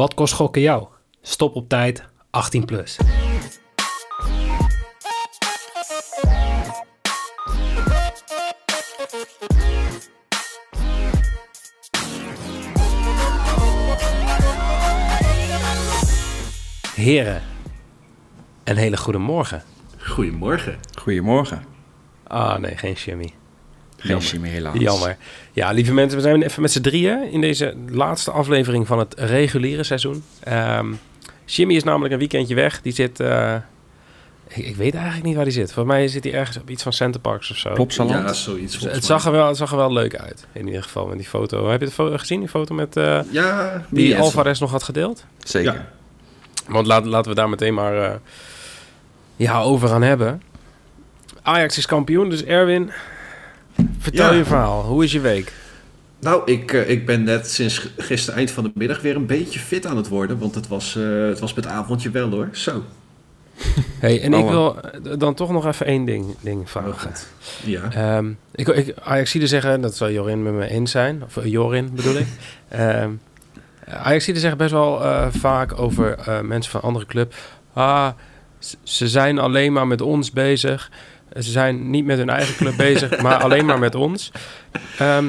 Wat kost gokken jou? Stop op tijd, 18 plus. Heren, een hele goede morgen. Goedemorgen. Goedemorgen. Ah nee, geen Jimmy. Geen Jimmy helaas. Jammer. Ja, lieve mensen, we zijn even met z'n drieën in deze laatste aflevering van het reguliere seizoen. Ehm, Jimmy is namelijk een weekendje weg. Die zit, eh, ik, ik weet eigenlijk niet waar hij zit. Volgens mij zit hij ergens op iets van Center Parks of zo. Plopsaland. Ja, zoiets. Dus het, mij. zag er wel, het zag er wel leuk uit, in ieder geval, met die foto. Heb je de foto gezien, die foto met, eh, Ja, die yes. Alvarez nog had gedeeld? Zeker. Ja. Want laat, laten we daar meteen maar eh, ja, over gaan hebben. Ajax is kampioen, dus Erwin, vertel Ja. je verhaal. Hoe is je week? Nou, ik, eh, ik ben net sinds gisteren eind van de middag weer een beetje fit aan het worden. Want het was, eh, het was met avondje wel hoor. Zo. Hey, en Oh, ik wil eh, dan toch nog even één ding, ding vragen. Ja. Ehm ik, ik, Ajaxide zeggen, dat zal Jorin met me eens zijn. Of Jorin bedoel ik. Ehm Ajaxide zeggen best wel eh, vaak over eh, mensen van andere club. Ah, ze zijn alleen maar met ons bezig. Ze zijn niet met hun eigen club bezig, maar alleen maar met ons. Ehm,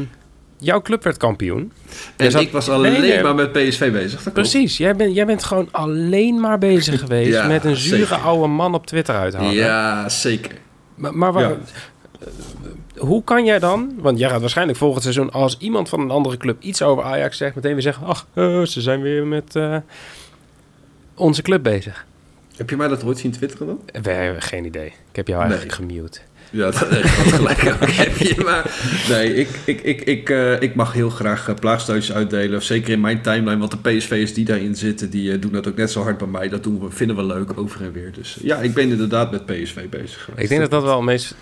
jouw club werd kampioen. En zat- ik was alleen Nee, maar met PSV bezig. Dat. Precies, jij bent, jij bent gewoon alleen maar bezig geweest Ja, met een zure zeker. oude man op Twitter uithalen. Ja, zeker. Maar, maar waar- Ja. eh, hoe kan jij dan, want jij gaat waarschijnlijk volgend seizoen als iemand van een andere club iets over Ajax zegt, meteen weer zeggen, ach, eh, ze zijn weer met eh, onze club bezig. Heb je mij dat ooit zien twitteren dan? We hebben geen idee. Ik heb jou eigenlijk gemute. Ja, dat gelijk ook heb je. Maar nee, ik, ik, ik, ik, eh, ik mag heel graag uh, uitdelen. Zeker in mijn timeline, want de PSV'ers die daarin zitten, die eh, doen dat ook net zo hard bij mij. Dat doen we, vinden we leuk over en weer. Dus ja, ik ben inderdaad met PSV bezig geweest. Ik denk dat dat wel het meest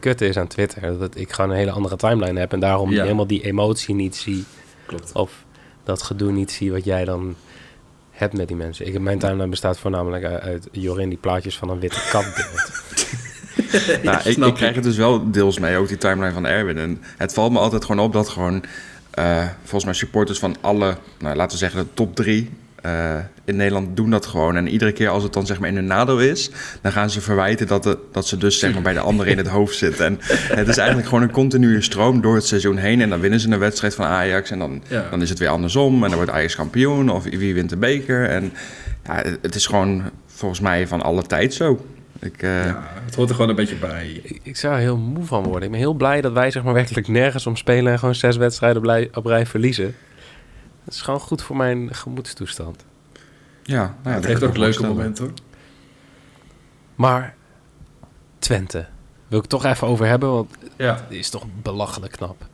kutte is aan Twitter. Dat ik gewoon een hele andere timeline heb en daarom Ja. helemaal die emotie niet zie. Klopt. Of dat gedoe niet zie wat jij dan hebt met die mensen. Ik, mijn timeline bestaat voornamelijk uit, uit Jorin die plaatjes van een witte kat deelt. Nou, ik krijg het dus wel deels mee, ook die timeline van Erwin. En het valt me altijd gewoon op dat gewoon, eh, volgens mij supporters van alle, nou, laten we zeggen de top drie eh, in Nederland doen dat gewoon. En iedere keer als het dan zeg maar in hun nadeel is, dan gaan ze verwijten dat, de, dat ze dus zeg maar bij de anderen in het hoofd zitten. En het is eigenlijk gewoon een continue stroom door het seizoen heen. En dan winnen ze een wedstrijd van Ajax en dan, Ja. dan is het weer andersom. En dan wordt Ajax kampioen of wie wint de beker. En ja, het- is gewoon volgens mij van alle tijd zo. Ik, eh, Ja, het hoort er gewoon een beetje bij. Ik, ik zou er heel moe van worden. Ik ben heel blij dat wij zeg maar werkelijk nergens om spelen en gewoon zes wedstrijden blij, op rij verliezen. Dat is gewoon goed voor mijn gemoedstoestand. Ja, nou ja, het dat heeft ook leuke momenten hoor. Maar Twente, wil ik het toch even over hebben, want Ja. die is toch belachelijk knap.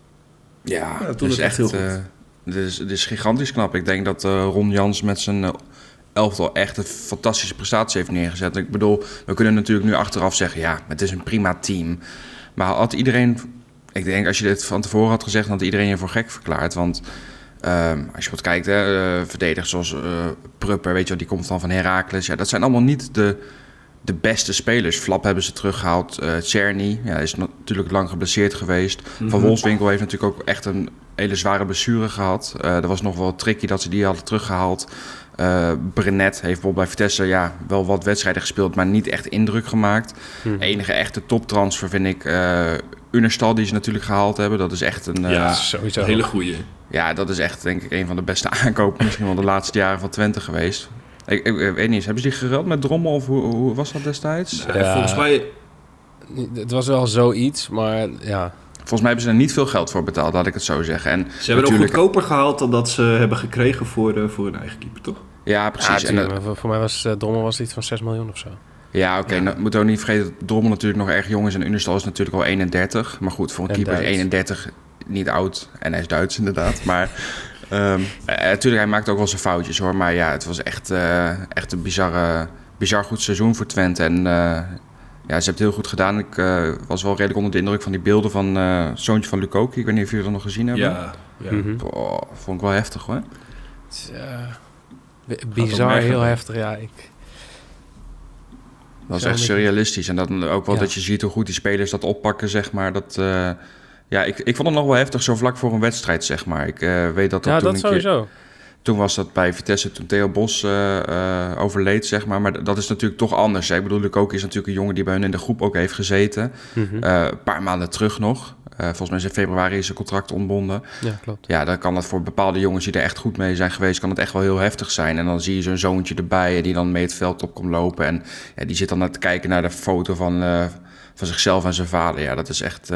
Ja, Ja, het is het echt heel goed. eh, het, is, het is gigantisch knap. Ik denk dat eh, Ron Jans met zijn eh, elftal echt een fantastische prestatie heeft neergezet. Ik bedoel, we kunnen natuurlijk nu achteraf zeggen... ja, het is een prima team. Maar had iedereen... Ik denk, als je dit van tevoren had gezegd... dan had iedereen je voor gek verklaard. Want ehm, als je wat kijkt, hè, eh, verdedigers zoals eh Prupper... weet je wel, die komt dan van Heracles. Ja, dat zijn allemaal niet de, de beste spelers. Flap hebben ze teruggehaald. eh Czerny ja, is natuurlijk lang geblesseerd geweest. Van Wolfswinkel heeft natuurlijk ook echt een hele zware blessure gehad. Eh er was nog wel tricky dat ze die hadden teruggehaald. Eh Brenet heeft bijvoorbeeld bij Vitesse ja, wel wat wedstrijden gespeeld, maar niet echt indruk gemaakt. Enige echte toptransfer vind ik uh, Unerstal, die ze natuurlijk gehaald hebben. Dat is echt een... eh, Ja, sowieso. Een hele goeie. Ja, dat is echt denk ik een van de beste aankopen misschien wel de laatste jaren van Twente geweest. Ik, ik, ik weet niet eens, hebben ze die geruild met Drommel of hoe, hoe was dat destijds? Ja, Ja. Volgens mij... Het was wel zoiets, maar ja. Volgens mij hebben ze er niet veel geld voor betaald, laat ik het zo zeggen. En Ze hebben ook natuurlijk- goedkoper gehaald dan dat ze hebben gekregen voor, eh, voor hun eigen keeper, toch? Ja, Ja, precies. en, voor, mij was uh, Drommel was iets van 6 miljoen of zo. Ja, oké. nou, moet ook niet vergeten dat Drommel natuurlijk nog erg jong is. En Unerstal is natuurlijk al 31. Maar goed, voor een En keeper is Duits. 31 niet oud. En hij is Duits inderdaad. Maar ehm, eh, natuurlijk, hij maakt ook wel zijn foutjes hoor. Maar ja, het was echt, eh, echt een bizarre, bizar goed seizoen voor Twente. En eh, ja, ze hebben het heel goed gedaan. Ik eh, was wel redelijk onder de indruk van die beelden van eh zoontje van Lukoki. Ik weet niet of jullie dat nog gezien hebben. Ja. ja. Mhm. Boah, vond ik wel heftig hoor. Het is, eh, bizar, heel heftig. Ja, ik, Dat is echt surrealistisch. En dan ook wel Ja. dat je ziet hoe goed die spelers dat oppakken, zeg maar. Dat, eh, ja, ik, ik vond het nog wel heftig zo vlak voor een wedstrijd, zeg maar. Ik eh, weet dat dat ja, toen dat een keer... sowieso. Toen was dat bij Vitesse, toen Theo Bos uh, uh, overleed, zeg maar. Maar dat is natuurlijk toch anders. Ik bedoel, ook is natuurlijk een jongen die bij hun in de groep ook heeft gezeten. Mm -hmm. uh, een paar maanden terug nog. volgens mij is in februari is zijn contract ontbonden. Ja, klopt. Ja, dan kan dat voor bepaalde jongens die er echt goed mee zijn geweest... kan het echt wel heel heftig zijn. En dan zie je zo'n zoontje erbij die dan mee het veld op komt lopen. En ja, die zit dan te kijken naar de foto van, van zichzelf en zijn vader. Ja, dat is echt,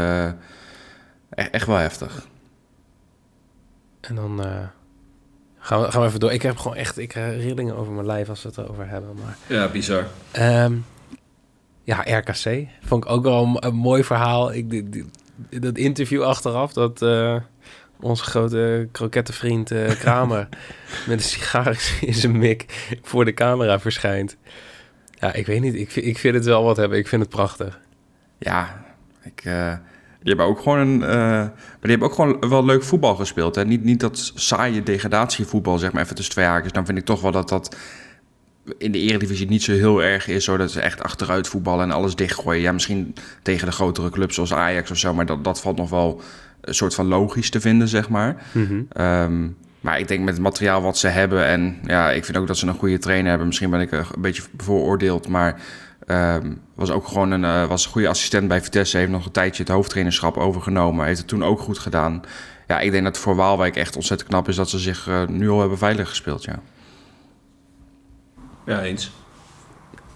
echt, echt wel heftig. En dan Gaan we, gaan we even door. Ik heb gewoon echt ik, uh, rillingen over mijn lijf als we het erover hebben. Maar, ja, bizar. Um, ja, RKC. Vond ik ook wel een, een mooi verhaal. Ik, die, die, dat interview achteraf, dat uh, onze grote krokettenvriend uh, Kramer... met een sigaar in zijn mik voor de camera verschijnt. Ja, ik weet niet. Ik, ik vind het wel wat hebben. Ik vind het prachtig. Ja, ik... Die hebben ook gewoon een. Uh, maar die hebben ook gewoon wel leuk voetbal gespeeld. Hè? Niet, niet dat saaie degradatievoetbal, zeg maar even tussen twee haakjes. Dan vind ik toch wel dat dat in de eredivisie niet zo heel erg is. Zodat ze echt achteruit voetballen en alles dichtgooien. Ja, misschien tegen de grotere clubs zoals Ajax of zo. Maar dat, dat valt nog wel een soort van logisch te vinden, zeg maar. Mm -hmm. um, maar ik denk met het materiaal wat ze hebben. En ja, ik vind ook dat ze een goede trainer hebben. Misschien ben ik een beetje bevooroordeeld. Maar Um, was ook gewoon een, uh, was een goede assistent bij Vitesse. Heeft nog een tijdje het hoofdtrainerschap overgenomen. Heeft het toen ook goed gedaan. Ja, ik denk dat voor Waalwijk echt ontzettend knap is dat ze zich uh, nu al hebben veilig gespeeld. Ja, ja eens.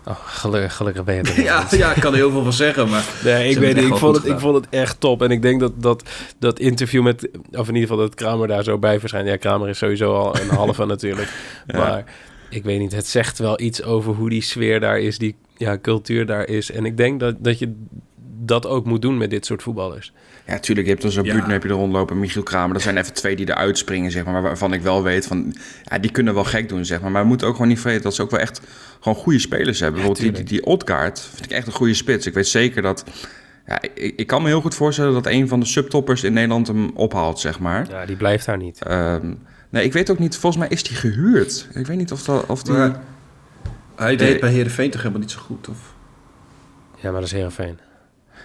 Oh, gelukkig, gelukkig ben je er. ja, ja, ik kan er heel veel van zeggen, maar... Nee, ik weet niet, ik vond, het, ik vond het echt top. En ik denk dat dat, dat interview met... Of in ieder geval dat Kramer daar zo bij verschijnt. Ja, Kramer is sowieso al een halve natuurlijk. ja. Maar ik weet niet, het zegt wel iets over hoe die sfeer daar is, die ja, cultuur daar is. En ik denk dat, dat je dat ook moet doen met dit soort voetballers. Ja, tuurlijk. Je hebt dan zo'n ja. heb je er rondlopen. Michiel Kramer. Dat zijn even twee die eruit springen, zeg maar. Waarvan ik wel weet van... Ja, die kunnen wel gek doen, zeg maar. Maar we moeten ook gewoon niet vergeten dat ze ook wel echt... gewoon goede spelers hebben. Ja, Bijvoorbeeld die, die, die Odgaard vind ik echt een goede spits. Ik weet zeker dat... Ja, ik, ik, kan me heel goed voorstellen dat een van de subtoppers in Nederland hem ophaalt, zeg maar. Ja, die blijft daar niet. Um, nee, ik weet ook niet. Volgens mij is die gehuurd. Ik weet niet of, dat, of die... Maar hij deed bij Heerenveen toch helemaal niet zo goed, of... Ja, maar dat is Heerenveen.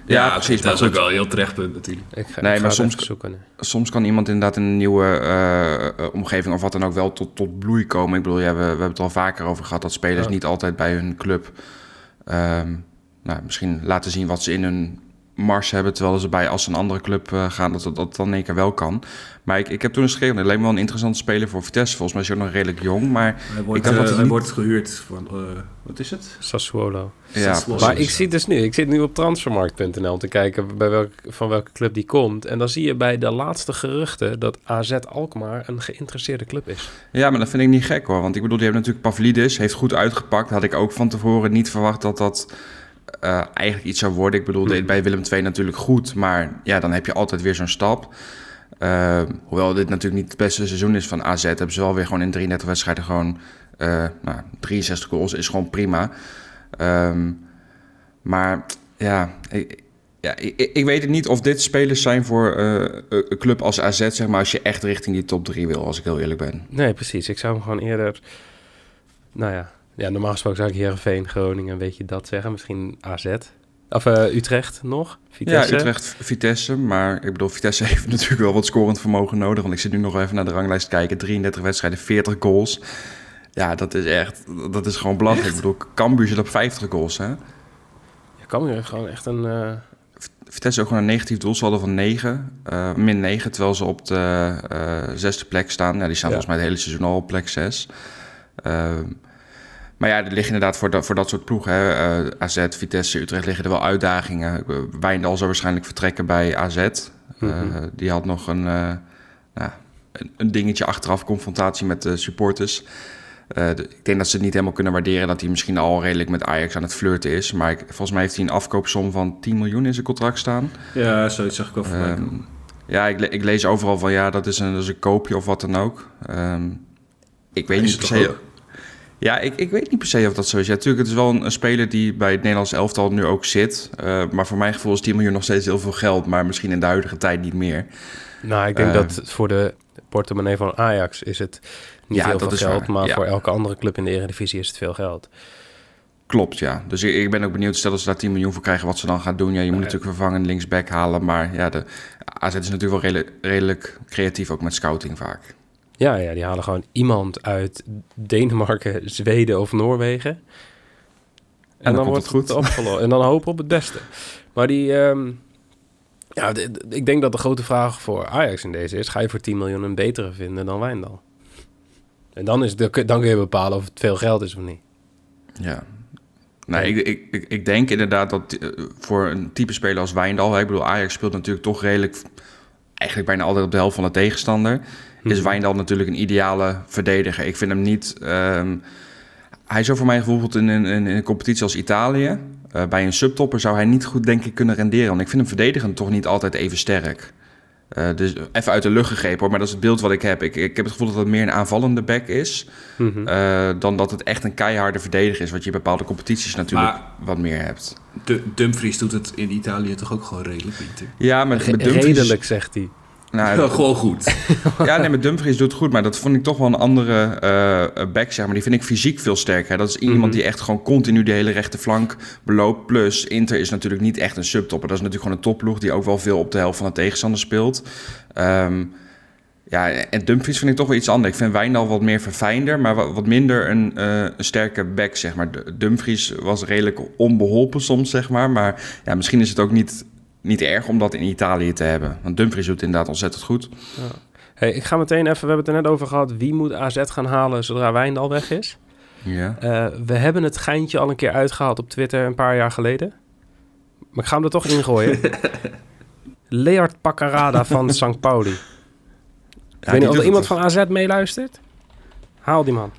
Ja, ja precies. Dat is ook wel een heel terecht punt natuurlijk. Ik ga, nee, ik maar soms, zoeken. soms kan iemand inderdaad in een nieuwe uh, omgeving of wat dan ook wel tot, tot bloei komen. Ik bedoel, ja, we, we hebben het al vaker over gehad dat spelers ja. niet altijd bij hun club um, nou, misschien laten zien wat ze in hun mars hebben, terwijl ze bij als ze een andere club uh, gaan, dat, dat dat dan in één keer wel kan. Maar ik, ik heb toen eens leek me wel een interessante speler voor Vitesse. Volgens mij is hij ook nog redelijk jong, maar... Hij wordt, ik uh, dacht hij niet... wordt gehuurd van, uh, wat is het? Sassuolo. Ja, Sassuolo. Maar ik zie dus nu, ik zit nu op transfermarkt.nl om te kijken bij welk, van welke club die komt. En dan zie je bij de laatste geruchten dat AZ Alkmaar een geïnteresseerde club is. Ja, maar dat vind ik niet gek hoor. Want ik bedoel, die hebben natuurlijk Pavlidis, heeft goed uitgepakt. Had ik ook van tevoren niet verwacht dat dat... Uh, eigenlijk iets zou worden. Ik bedoel, deed bij Willem II natuurlijk goed. Maar ja, dan heb je altijd weer zo'n stap. Uh, hoewel dit natuurlijk niet het beste seizoen is van AZ... hebben ze wel weer gewoon in 33 wedstrijden gewoon... Uh, nou, 63 goals is gewoon prima. Um, maar ja, ik, ja ik, ik, weet het niet of dit spelers zijn voor uh, een club als AZ... zeg maar, als je echt richting die top 3 wil, als ik heel eerlijk ben. Nee, precies. Ik zou hem gewoon eerder... Nou ja, ja normaal gesproken zou ik Heerenveen, Groningen, weet je dat zeggen. Misschien AZ... Of uh, Utrecht nog? Vitesse? Ja, Utrecht, Vitesse. Maar ik bedoel, Vitesse heeft natuurlijk wel wat scorend vermogen nodig. Want ik zit nu nog even naar de ranglijst kijken. 33 wedstrijden, 40 goals. Ja, dat is echt... Dat is gewoon belachelijk. Ik bedoel, Cambuur zit op 50 goals, hè? Ja, Cambuur heeft gewoon echt een... Uh... Vitesse ook gewoon een negatief doelsaldo van 9. Uh, min 9, terwijl ze op de uh, zesde plek staan. Ja, die staan ja. volgens mij het hele seizoen al op plek 6. Maar ja, er liggen inderdaad voor dat, voor dat soort ploegen. Hè. Uh, AZ, Vitesse, Utrecht liggen er wel uitdagingen. Wijndal zal waarschijnlijk vertrekken bij AZ. Mm -hmm. uh, die had nog een, uh, nou, een, een, dingetje achteraf, confrontatie met de supporters. De, ik denk dat ze het niet helemaal kunnen waarderen dat hij misschien al redelijk met Ajax aan het flirten is. Maar ik, volgens mij heeft hij een afkoopsom van 10 miljoen in zijn contract staan. Ja, zoiets zag ik voorbij. Um, ja, ik, ik, lees overal van ja, dat is een, dat is een koopje of wat dan ook. Um, ik weet niet per se... Ja, ik, ik weet niet per se of dat zo is. Ja, natuurlijk, het is wel een, een speler die bij het Nederlands elftal nu ook zit. Uh, maar voor mijn gevoel is 10 miljoen nog steeds heel veel geld. Maar misschien in de huidige tijd niet meer. Nou, ik denk uh, dat voor de portemonnee van Ajax is het niet Ja, heel dat veel is geld. waar, Maar ja. voor elke andere club in de Eredivisie is het veel geld. Klopt, ja. Dus ik, ik ben ook benieuwd, stel dat ze daar 10 miljoen voor krijgen, wat ze dan gaan doen. Ja, je moet natuurlijk vervangen linksback halen. Maar ja, de AZ is natuurlijk wel redelijk, redelijk creatief, ook met scouting vaak. Ja, ja, die halen gewoon iemand uit Denemarken, Zweden of Noorwegen. En, dan wordt het goed. opgelost. En dan hopen op het beste. Maar die... ehm, ja, ik denk dat de grote vraag voor Ajax in deze is... ga je voor 10 miljoen een betere vinden dan Wijndal? En dan, is de, dan kun je bepalen of het veel geld is of niet. Ja. Nee, ik, ik, ik, denk inderdaad dat eh, voor een type speler als Wijndal... Ik bedoel, Ajax speelt natuurlijk toch redelijk... Eigenlijk bijna altijd op de helft van de tegenstander. Is Mhm. Wijndal natuurlijk een ideale verdediger. Ik vind hem niet... ehm, hij zou voor mij bijvoorbeeld in, een- in, in een competitie als Italië... eh, bij een subtopper zou hij niet goed, denk ik, kunnen renderen. Want ik vind hem verdedigend toch niet altijd even sterk. Eh, dus even uit de lucht gegrepen hoor, maar dat is het beeld wat ik heb. Ik, ik heb het gevoel dat het meer een aanvallende back is... Mhm. eh, dan dat het echt een keiharde verdediger is... wat je in bepaalde competities natuurlijk Maar- wat meer hebt. Dumfries doet het in Italië toch ook gewoon redelijk, Pieter? Ja, met Dumfries... Redelijk, zegt hij. Nou, gewoon goed. ja, nee, met Dumfries doet het goed, maar dat vond ik toch wel een andere eh, back, zeg maar. Die vind ik fysiek veel sterker. Dat is iemand Mhm. die echt gewoon continu de hele rechte flank beloopt. Plus, Inter is natuurlijk niet echt een subtopper. Dat is natuurlijk gewoon een topploeg die ook wel veel op de helft van de tegenstander speelt. Ehm, ja, en Dumfries vind ik toch wel iets anders. Ik vind Wijndal wat meer verfijnder, maar wat, minder een, eh, een sterke back, zeg maar. Dumfries was redelijk onbeholpen soms, zeg maar. Maar ja, misschien is het ook niet, niet erg om dat in Italië te hebben. Want Dumfries doet inderdaad ontzettend goed. Hey, ik ga meteen even, we hebben het er net over gehad... wie moet AZ gaan halen zodra Wijndal weg is? Ja. Eh, we hebben het geintje al een keer uitgehaald op Twitter een paar jaar geleden. Maar ik ga hem er toch ingooien. Leard Paccarada van St. Pauli. Ik Ja, weet niet of er iemand van AZ meeluistert. Haal die man.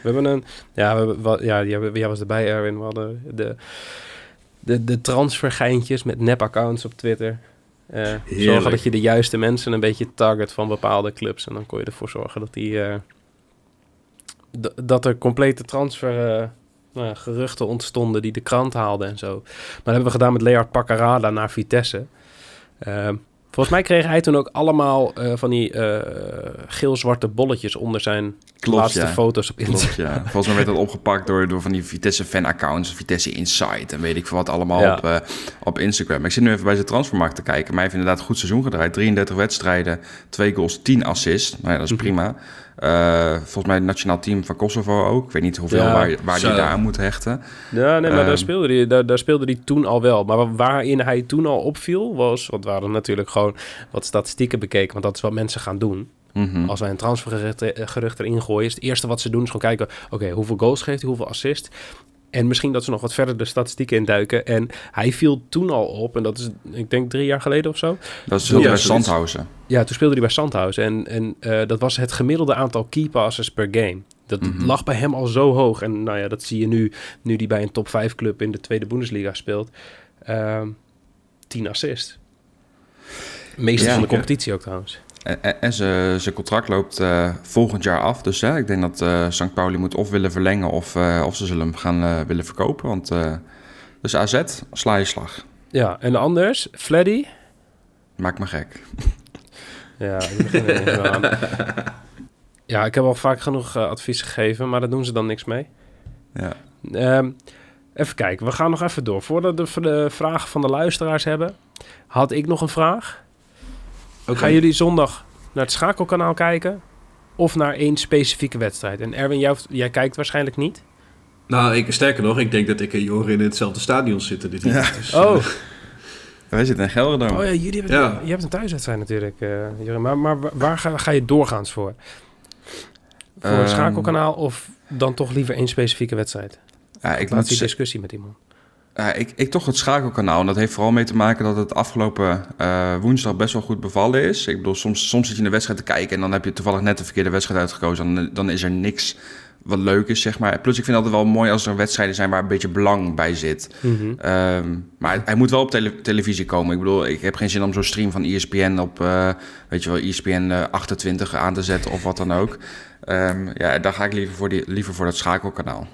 We hebben een... Ja, we hebben, ja jij was erbij, Erwin. We hadden de, de, de transfergeintjes met nep-accounts op Twitter. Eh, zorgen dat je de juiste mensen een beetje target van bepaalde clubs. En dan kon je ervoor zorgen dat die... eh, dat er complete transfer... eh, nou geruchten ontstonden die de krant haalden en zo. Maar dat hebben we gedaan met Leard Paccarada naar Vitesse. Volgens mij kreeg hij toen ook allemaal eh, van die eh, geel-zwarte bolletjes onder zijn Klopt, laatste ja. foto's op Instagram. Klopt, ja. Volgens mij werd dat opgepakt door, door van die Vitesse fan-accounts, Vitesse Insight en weet ik veel wat allemaal Ja. op, eh, op Instagram. Ik zit nu even bij zijn transfermarkt te kijken. Maar hij heeft inderdaad een goed seizoen gedraaid. 33 wedstrijden, 2 goals, 10 assists. Nou ja, dat is Mhm. prima. Eh, volgens mij het nationaal team van Kosovo ook. Ik weet niet hoeveel Ja, waar, waar hij daar aan moet hechten. Ja, nee, maar daar, Ehm. speelde hij, daar, daar speelde hij toen al wel. Maar wa- waarin hij toen al opviel was... want we hadden natuurlijk gewoon wat statistieken bekeken... want dat is wat mensen gaan doen. Mhm. Als wij een transfergerucht gerucht erin gooien... is het eerste wat ze doen is gewoon kijken... oké, hoeveel goals geeft hij, hoeveel assist... En misschien dat ze nog wat verder de statistieken induiken. En hij viel toen al op, en dat is, ik denk, drie jaar geleden of zo. Dat is Ja, bij. Sandhausen. Ja, toen speelde hij bij Sandhausen. En, en eh, dat was het gemiddelde aantal key passes per game. Dat Mhm. lag bij hem al zo hoog. En nou ja, dat zie je nu, nu die bij een top 5 club in de tweede Bundesliga speelt. Ehm 10 assists. Meeste Ja, van de zeker. competitie ook trouwens. En, zijn contract loopt eh, volgend jaar af. Dus hè, ik denk dat eh St. Pauli moet of willen verlengen of, eh, of ze zullen hem gaan willen verkopen. Want dus AZ, sla je slag. Ja, en anders, Fleddy. Maak me gek. Ja, ik. Ja, ik heb al vaak genoeg advies gegeven, maar daar doen ze dan niks mee. Ja. Ehm, even kijken, we gaan nog even door. Voordat we de vragen van de luisteraars hebben, had ik nog een vraag. Oké. Gaan jullie zondag naar het schakelkanaal kijken? Of naar één specifieke wedstrijd? En Erwin, jij, jij kijkt waarschijnlijk niet. Nou, ik, sterker nog, ik denk dat ik en Jorin in hetzelfde stadion zitten dit weekend. Dus, Oh, eh, Wij zitten in Gelderdoom. oh ja, jullie hebben, Ja. je hebt een thuiswedstrijd natuurlijk, eh Jorin. Maar, maar wa- waar ga, ga je doorgaans voor? Voor het Ehm, schakelkanaal of dan toch liever één specifieke wedstrijd? Ja, ik, laat die discussie met iemand. Ik, ik toch het schakelkanaal. En dat heeft vooral mee te maken dat het afgelopen eh, woensdag best wel goed bevallen is. Ik bedoel, soms, soms zit je in de wedstrijd te kijken... en dan heb je toevallig net de verkeerde wedstrijd uitgekozen. Dan, dan is er niks wat leuk is, zeg maar. Plus, ik vind het altijd wel mooi als er wedstrijden zijn... waar een beetje belang bij zit. Ehm, maar hij moet wel op tele- televisie komen. Ik bedoel, ik heb geen zin om zo'n stream van ESPN op, eh, weet je wel, ESPN eh, 28 aan te zetten of wat dan ook. Ehm, ja, dan ga ik liever voor, die, liever voor dat schakelkanaal.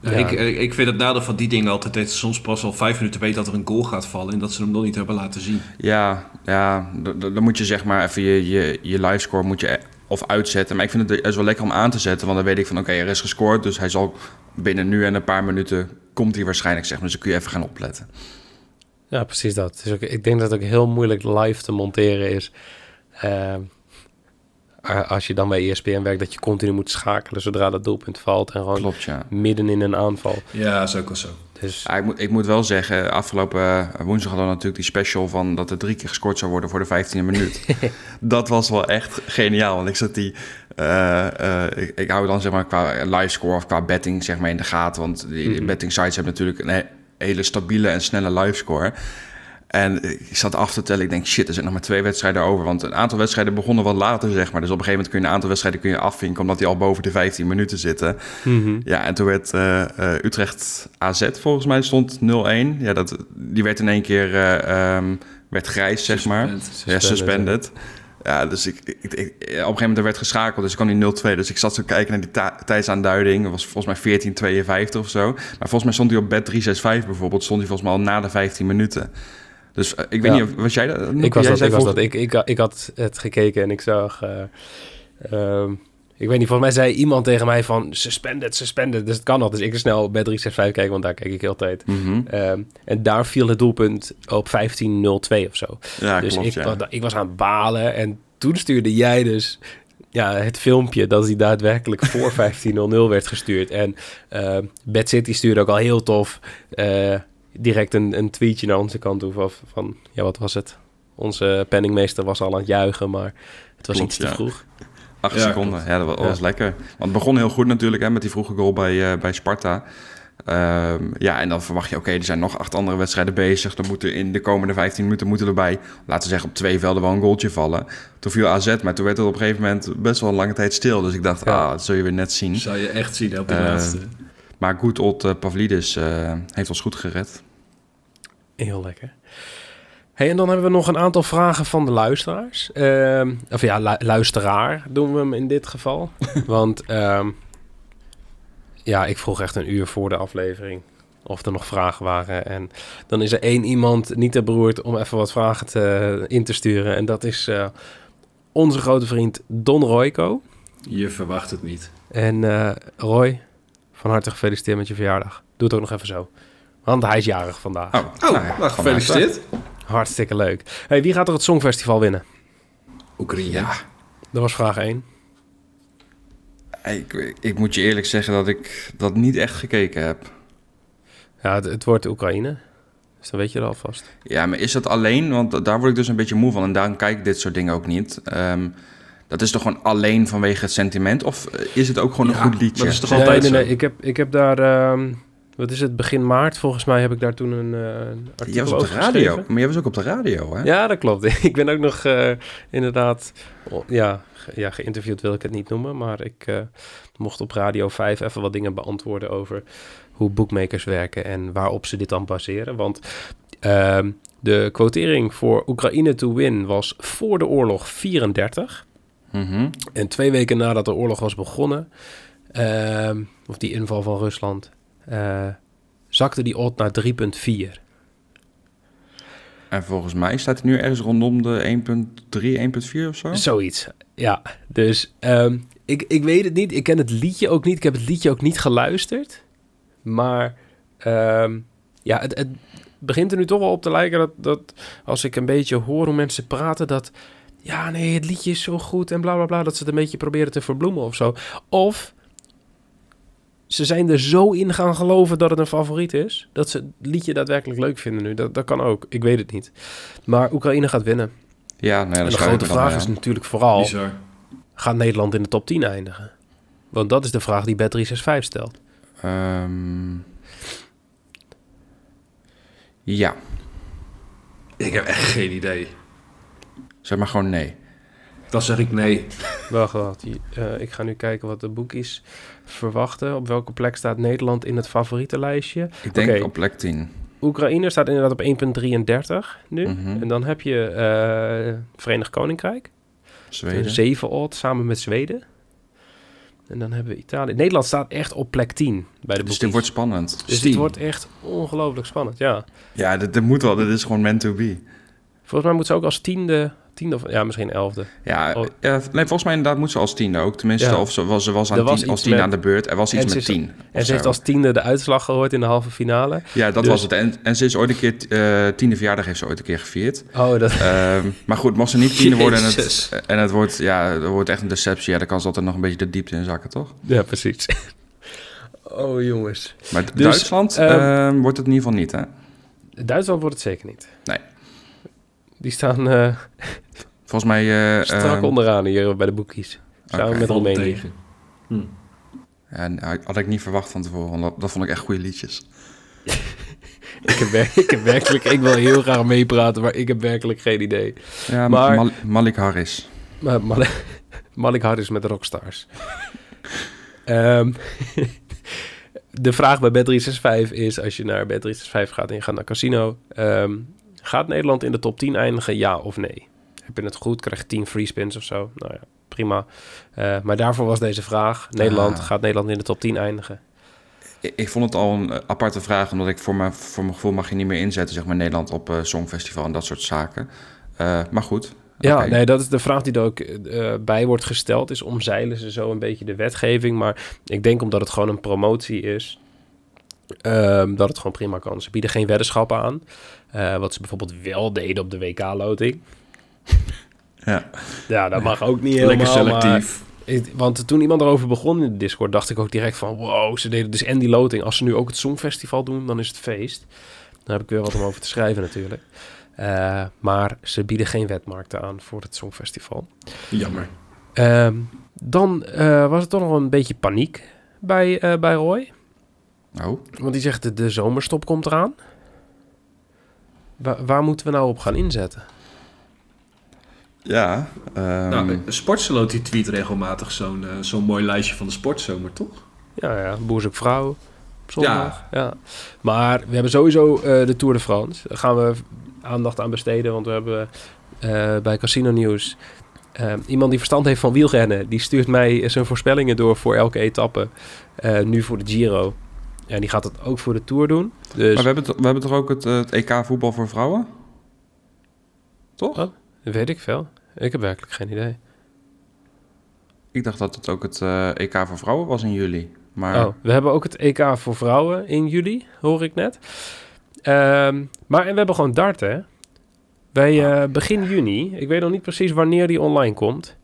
Ja. Ik, ik ik vind het nadeel van die dingen altijd dat soms pas al vijf minuten weet dat er een goal gaat vallen en dat ze hem nog niet hebben laten zien. Ja, ja dan moet je zeg maar even je, je, je livescore moet je e- of uitzetten. Maar ik vind het is wel lekker om aan te zetten, want dan weet ik van oké, er is gescoord. Dus hij zal binnen nu en een paar minuten komt hij waarschijnlijk, zeg maar. Dus dan kun je even gaan opletten. Ja, precies dat. Dus ook, ik denk dat het ook heel moeilijk live te monteren is. Ehm, eh, als je dan bij ESPN werkt, dat je continu moet schakelen zodra dat doelpunt valt. En gewoon Klopt, ja. midden in een aanval. Ja, is ook wel zo. Dus Ja, ik, moet, ik moet wel zeggen, afgelopen eh, woensdag hadden we natuurlijk die special van dat er drie keer gescoord zou worden voor de 15e minuut. dat was wel echt geniaal. Want ik zat die. eh, eh, ik, ik hou dan zeg maar qua live score of qua betting zeg maar in de gaten. Want die Mhm. betting sites hebben natuurlijk een he- hele stabiele en snelle live score. En ik zat af te tellen. Ik denk, shit, er zijn nog maar twee wedstrijden over. Want een aantal wedstrijden begonnen wat later, zeg maar. Dus op een gegeven moment kun je een aantal wedstrijden kun je afvinken... omdat die al boven de 15 minuten zitten. mhm. Ja, en toen werd eh, eh, Utrecht AZ volgens mij stond 0-1. Ja, dat, die werd in één keer eh, ehm, werd grijs, zeg maar. Ja, suspended. Ja, dus ik, ik, ik- op een gegeven moment werd geschakeld, dus ik kwam die 0-2. Dus ik zat zo kijken naar die ta- tijdsaanduiding. Dat was volgens mij 14-52 of zo. Maar volgens mij stond hij op bed 365 bijvoorbeeld. Stond hij volgens mij al na de 15 minuten. Dus eh, ik weet Ja. niet, of, was jij dat? ik was Jij dat. Ik, was dat. Ik, ik, ik had het gekeken en ik zag... eh, ehm, ik weet niet, volgens mij zei iemand tegen mij van... Suspended, suspended. Dus het kan al. Dus ik snel bij 365 kijken, want daar kijk ik altijd. Mhm. Ehm, en daar viel het doelpunt op 15-02 of zo. Ja, dus klopt, ik, ja. ik was aan het balen. En toen stuurde jij dus ja, het filmpje dat hij daadwerkelijk voor 15-0-0 werd gestuurd. En eh Bad City stuurde ook al heel tof eh, direct een, een tweetje naar onze kant toe. Van, van, ja, wat was het? Onze penningmeester was al aan het juichen, maar het was Klopt, iets te ja. vroeg. Acht Ja, seconden, ja, dat was, Ja. lekker. Want het begon heel goed natuurlijk hè, met die vroege goal bij, eh, bij Sparta. Ehm, ja, en dan verwacht je, oké, er zijn nog acht andere wedstrijden bezig. Dan moeten in de komende 15 minuten moeten erbij, laten we zeggen, op twee velden wel een goaltje vallen. Toen viel AZ, maar toen werd het op een gegeven moment best wel een lange tijd stil. Dus ik dacht, Ja. ah, dat zul je weer net zien. Zou je echt zien hè, op die Eh, laatste. Maar goed, old eh, Pavlidis eh, heeft ons goed gered. Heel lekker. Hey, en dan hebben we nog een aantal vragen van de luisteraars. Ehm, of ja, lu- luisteraar doen we hem in dit geval. Want ehm, ja, ik vroeg echt een uur voor de aflevering of er nog vragen waren. En dan is er één iemand niet te beroerd om even wat vragen te, in te sturen. En dat is eh, onze grote vriend Don Royco. Je verwacht het niet. En eh, Roy, van harte gefeliciteerd met je verjaardag. Doe het ook nog even zo. Want hij is jarig vandaag. Oh, Oh, nou ja, nou, gefeliciteerd. Hartstikke leuk. Hey, wie gaat er het Songfestival winnen? Oekraïne. Ja, Dat was vraag 1. ik, ik, ik moet je eerlijk zeggen dat ik dat niet echt gekeken heb. Ja, het, het wordt Oekraïne. Dus dan weet je het alvast. Ja, maar is dat alleen? Want daar word ik dus een beetje moe van. En daarom kijk ik dit soort dingen ook niet. Ehm, dat is toch gewoon alleen vanwege het sentiment? Of is het ook gewoon Ja, een goed liedje? dat is toch Nee, altijd nee, zo? nee. Ik heb, ik heb daar... ehm, wat is het? Begin maart volgens mij heb ik daar toen een, eh, een artikel Jij was op de radio. geschreven. Maar jij was ook op de radio, hè? Ja, dat klopt. Ik ben ook nog eh, inderdaad... oh, ja, ge- ja, geïnterviewd wil ik het niet noemen. Maar ik eh, mocht op Radio 5 even wat dingen beantwoorden over hoe bookmakers werken en waarop ze dit dan baseren. Want ehm, de quotering voor Oekraïne to win was voor de oorlog 34. Mhm. En twee weken nadat de oorlog was begonnen, ehm, of die inval van Rusland, eh, zakte die odd naar 3,4. En volgens mij staat hij nu ergens rondom de 1.3, 1.4 of zo. Zoiets, ja. Dus ehm, ik, ik weet het niet. Ik ken het liedje ook niet. Ik heb het liedje ook niet geluisterd. Maar ehm, ja, het, het begint er nu toch wel op te lijken dat, dat als ik een beetje hoor hoe mensen praten, dat ja, nee, het liedje is zo goed en bla bla bla, dat ze het een beetje proberen te verbloemen of zo. Of ze zijn er zo in gaan geloven dat het een favoriet is, dat ze het liedje daadwerkelijk leuk vinden nu. Dat, dat kan ook. Ik weet het niet. Maar Oekraïne gaat winnen. Ja, nee, En dat de grote vraag is natuurlijk vooral, Bizar. gaat Nederland in de top 10 eindigen? Want dat is de vraag die Bet365 stelt. Ehm, ja, Ik heb echt geen idee. zeg maar gewoon nee. Dan zeg ik nee. Wacht, wacht. Eh, ik ga nu kijken wat de boekies verwachten. Op welke plek staat Nederland in het favorietenlijstje? Ik denk op plek 10. Oekraïne staat inderdaad op 1,33 nu. Mhm. En dan heb je eh, Verenigd Koninkrijk. Zweden. Een 7 odd samen met Zweden. En dan hebben we Italië. Nederland staat echt op plek 10 bij de Dus boekies. dit wordt spannend. Dus dit wordt echt ongelooflijk spannend, ja. Ja, dit, dit moet wel. Dit is gewoon meant to be. Volgens mij moet ze ook als tiende tiende of ja, misschien elfde. Ja, Oh. ja, nee, volgens mij inderdaad moet ze als tiende ook. Tenminste, Ja. of ze was, ze was, aan Er was tien, als tiende met- aan de beurt. Er was iets met tien. En ze heeft als tiende de uitslag gehoord in de halve finale. Ja, dat dus- was het. En, en ze is ooit een keer... eh tiende verjaardag heeft ze ooit een keer gevierd. Oh, dat, Ehm, maar goed, mocht ze niet tiende worden en het, en het wordt, ja, het wordt echt een deceptie... Ja, dan kan ze altijd nog een beetje de diepte in zakken, toch? ja, precies. Oh, jongens. Maar Dus, Duitsland ehm, ehm, wordt het in ieder geval niet, hè? Duitsland wordt het zeker niet. Nee. Die staan eh, Volgens mij... eh, strak ehm, onderaan hier bij de boekies. Samen Oké. met Roemenië. tegen. Hm. ja, nou, had ik niet verwacht van tevoren, want dat, dat vond ik echt goede liedjes. Ik heb, wer- ik heb werkelijk... Ik wil heel graag meepraten, maar ik heb werkelijk geen idee. Ja, Maar- Mal- Malik Harris. Maar Mal Malik Harris met Rockstars. Ehm, de vraag bij Bet365 is, als je naar Bet365 gaat en je gaat naar casino... ehm, gaat Nederland in de top 10 eindigen, ja of nee? Heb je het goed, krijg je 10 free spins of zo. Nou ja, prima. Eh, maar daarvoor was deze vraag. Nederland, Ah. gaat Nederland in de top 10 eindigen? Ik, ik vond het al een eh, aparte vraag, omdat ik voor mijn, voor mijn gevoel mag je niet meer inzetten, zeg maar, Nederland op eh, Songfestival en dat soort zaken. Maar goed. Ja, nee, dat is de vraag die er ook bij wordt gesteld. Is omzeilen ze zo een beetje de wetgeving. Maar ik denk omdat het gewoon een promotie is, ehm, dat het gewoon prima kan. Ze bieden geen weddenschappen aan. Eh, wat ze bijvoorbeeld wel deden op de WK-loting. Ja. Ja, dat mag ook niet helemaal. Lekker selectief. maar want toen iemand erover begon in de Discord, dacht ik ook direct van... Wow, ze deden dus en die loting. Als ze nu ook het Songfestival doen, dan is het feest. Dan heb ik weer wat om over te schrijven natuurlijk. Eh, maar ze bieden geen wetmarkten aan voor het Songfestival. Jammer. Ehm, dan eh, was het toch nog een beetje paniek bij, bij Roy. Oh, Want die zegt, de, de zomerstop komt eraan. Wa- waar moeten we nou op gaan inzetten? ja. ehm, nou, die tweet regelmatig zo'n eh, zo'n mooi lijstje van de sportzomer, toch? Ja, ja, boer zoekt vrouw op zondag. Ja. Maar we hebben sowieso eh, de Tour de France. Daar gaan we aandacht aan besteden. Want we hebben eh, bij Casino Nieuws... iemand die verstand heeft van wielrennen... die stuurt mij zijn voorspellingen door voor elke etappe. eh, nu voor de Giro. En die gaat het ook voor de Tour doen. Dus Maar we hebben, we hebben toch ook het, eh, het EK voetbal voor vrouwen? Toch? Oh. weet ik veel. Ik heb werkelijk geen idee. Ik dacht dat het ook het eh, EK voor vrouwen was in juli. Maar Oh, we hebben ook het EK voor vrouwen in juli, hoor ik net. Ehm, maar en we hebben gewoon dart, hè? Eh, begin juni, ik weet nog niet precies wanneer die online komt...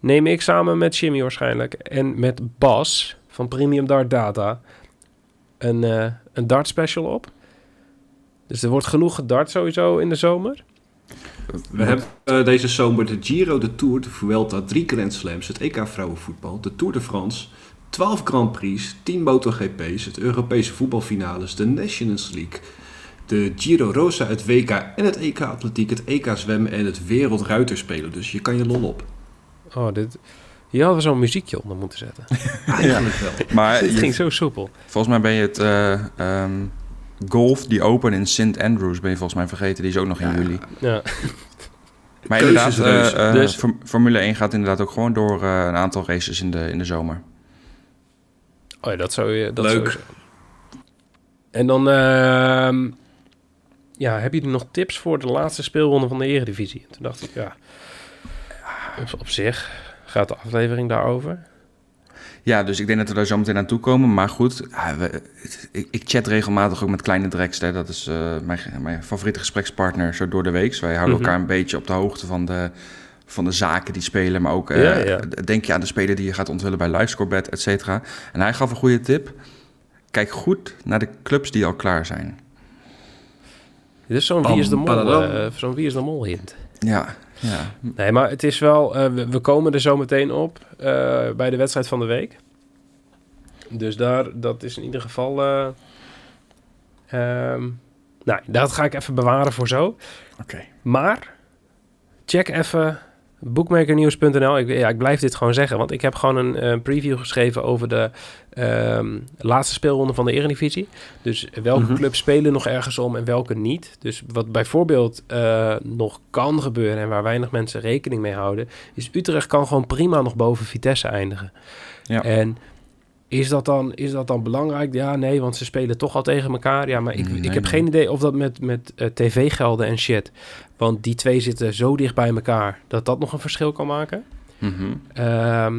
neem ik samen met Jimmy waarschijnlijk en met Bas van Premium Dart Data... een, eh, een dart special op. Dus er wordt genoeg gedart sowieso in de zomer. We hebben eh, deze zomer de Giro, de Tour, de Vuelta, drie Grand Slams, het EK vrouwenvoetbal, de Tour de France, 12 Grand Prix, 10 MotoGP's, het Europese voetbalfinales, de Nations League, de Giro Rosa, het WK en het EK atletiek, het EK zwemmen en het Wereldruiterspelen. Dus je kan je lol op. Oh, dit... Hier hadden we zo'n muziekje onder moeten zetten. Eigenlijk wel. maar je- ging zo soepel. volgens mij ben je het eh, ehm, golf, die open in St. Andrews, ben je volgens mij vergeten. Die is ook nog in Ja. juli. Ja. Maar inderdaad, eh, eh, Dus- Form- Formule 1 gaat inderdaad ook gewoon door eh, een aantal races in de, in de zomer. Oh ja, dat zou je... Dat Leuk. sowieso. En dan... ehm, ja, heb je nog tips voor de laatste speelronde van de Eredivisie? En toen dacht ik, ja... Op, op zich gaat de aflevering daarover. Ja, dus ik denk dat we daar zo meteen aan toe komen. Maar goed, ja, we- ik, ik chat regelmatig ook met Kleine Drekster. Dat is eh, mijn, mijn favoriete gesprekspartner zo door de week. Wij houden Mhm. elkaar een beetje op de hoogte van de, van de zaken die spelen. Maar ook, eh, Ja, ja. denk je aan de speler die je gaat onthullen bij LiveScoreBet, et cetera. En hij gaf een goede tip. Kijk goed naar de clubs die al klaar zijn. Dit is zo'n Wie is de Mol, eh, zo'n Wie is de Mol hint. Ja, ja. Nee, maar het is wel... eh, we, we komen er zo meteen op eh, bij de wedstrijd van de week. Dus daar, dat is in ieder geval... ehm, nou, dat ga ik even bewaren voor zo. Oké. Maar check even bookmakernieuws.nl. Ik, ja, ik blijf dit gewoon zeggen, want ik heb gewoon een eh, preview geschreven over de ehm, laatste speelronde van de Eredivisie. Dus welke Mhm. clubs spelen nog ergens om en welke niet. Dus wat bijvoorbeeld eh, nog kan gebeuren en waar weinig mensen rekening mee houden, is Utrecht kan gewoon prima nog boven Vitesse eindigen. Ja. En is dat, dan, is dat dan belangrijk? Ja, nee, want ze spelen toch al tegen elkaar. Ja, maar ik, Nee, ik heb nee. geen idee of dat met, met eh, tv-gelden en shit... want die twee zitten zo dicht bij elkaar... dat dat nog een verschil kan maken. Mhm. Ehm,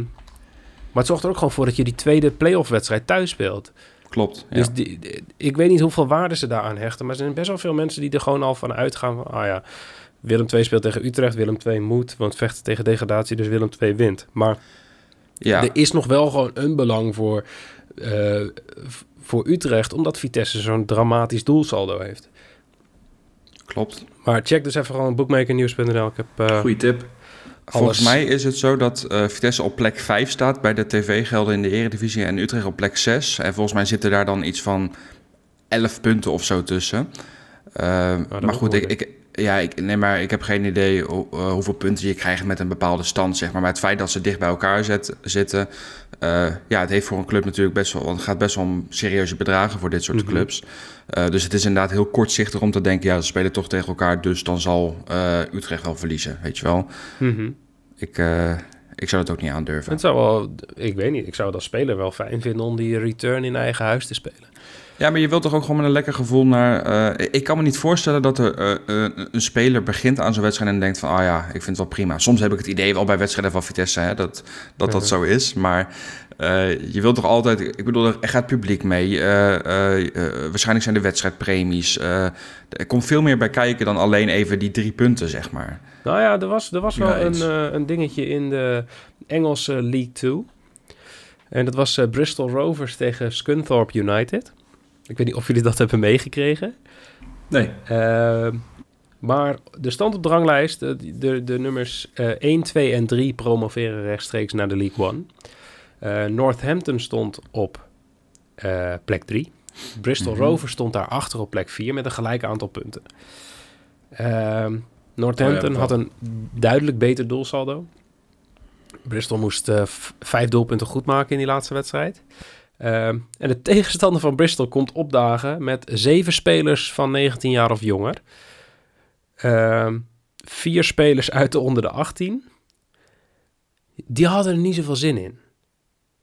maar het zorgt er ook gewoon voor dat je die tweede playoff-wedstrijd thuis speelt. Klopt. Ja. Dus die, die- ik weet niet hoeveel waarde ze daaraan hechten... maar er zijn best wel veel mensen die er gewoon al van uitgaan... van, ah ja, Willem II speelt tegen Utrecht, Willem II moet... want vechten tegen degradatie, dus Willem II wint. Maar ja. er is nog wel gewoon een belang voor, eh, voor Utrecht... omdat Vitesse zo'n dramatisch doelsaldo heeft. klopt. Maar check dus even gewoon bookmakernieuws.nl. Ik heb... eh, Goeie tip. Volgens Alles. mij is het zo dat eh, Vitesse op plek 5 staat bij de tv-gelden in de Eredivisie en Utrecht op plek 6. En volgens mij zitten daar dan iets van 11 punten of zo tussen. Eh, dat maar goed, ik, ik, ja, ik, nee, maar ik heb geen idee ho- hoeveel punten je krijgt met een bepaalde stand. Zeg maar. maar het feit dat ze dicht bij elkaar zet, zitten, ja, het heeft voor een club natuurlijk best wel, want het gaat best wel om serieuze bedragen voor dit soort Mhm. clubs. Eh, dus het is inderdaad heel kortzichtig om te denken, ja, ze spelen toch tegen elkaar, dus dan zal eh, Utrecht wel verliezen, weet je wel. mhm. Ik, eh, ik zou het ook niet aandurven. Het zou wel... Ik weet niet, ik zou het als speler wel fijn vinden... om die return in eigen huis te spelen. Ja, maar je wilt toch ook gewoon met een lekker gevoel naar... ik kan me niet voorstellen dat er een speler begint aan zo'n wedstrijd... en denkt van, ah ja, ik vind het wel prima. Soms heb ik het idee wel bij wedstrijden van Vitesse... Hè, dat dat, dat Ja. zo is, maar eh, je wilt toch altijd... Ik bedoel, er gaat publiek mee. eh, eh, waarschijnlijk zijn er wedstrijdpremies. er komt veel meer bij kijken dan alleen even die drie punten, zeg maar. Nou ja, er was, er was wel Ja, een, een dingetje in de Engelse League 2. En dat was Bristol Rovers tegen Scunthorpe United. Ik weet niet of jullie dat hebben meegekregen. Nee. Ehm, maar de stand op de ranglijst, de, de, de nummers eh 1, 2 en 3 promoveren rechtstreeks naar de League One. Eh, Northampton stond op eh, plek 3. Bristol Mhm. Rovers stond daarachter op plek 4 met een gelijk aantal punten. Ehm, Northampton Oh ja, had een duidelijk beter doelsaldo. Bristol moest eh, vijf doelpunten goed maken in die laatste wedstrijd. Ehm, en de tegenstander van Bristol komt opdagen met zeven spelers van 19 jaar of jonger. Ehm, vier spelers uit de onder de 18. Die hadden er niet zoveel zin in.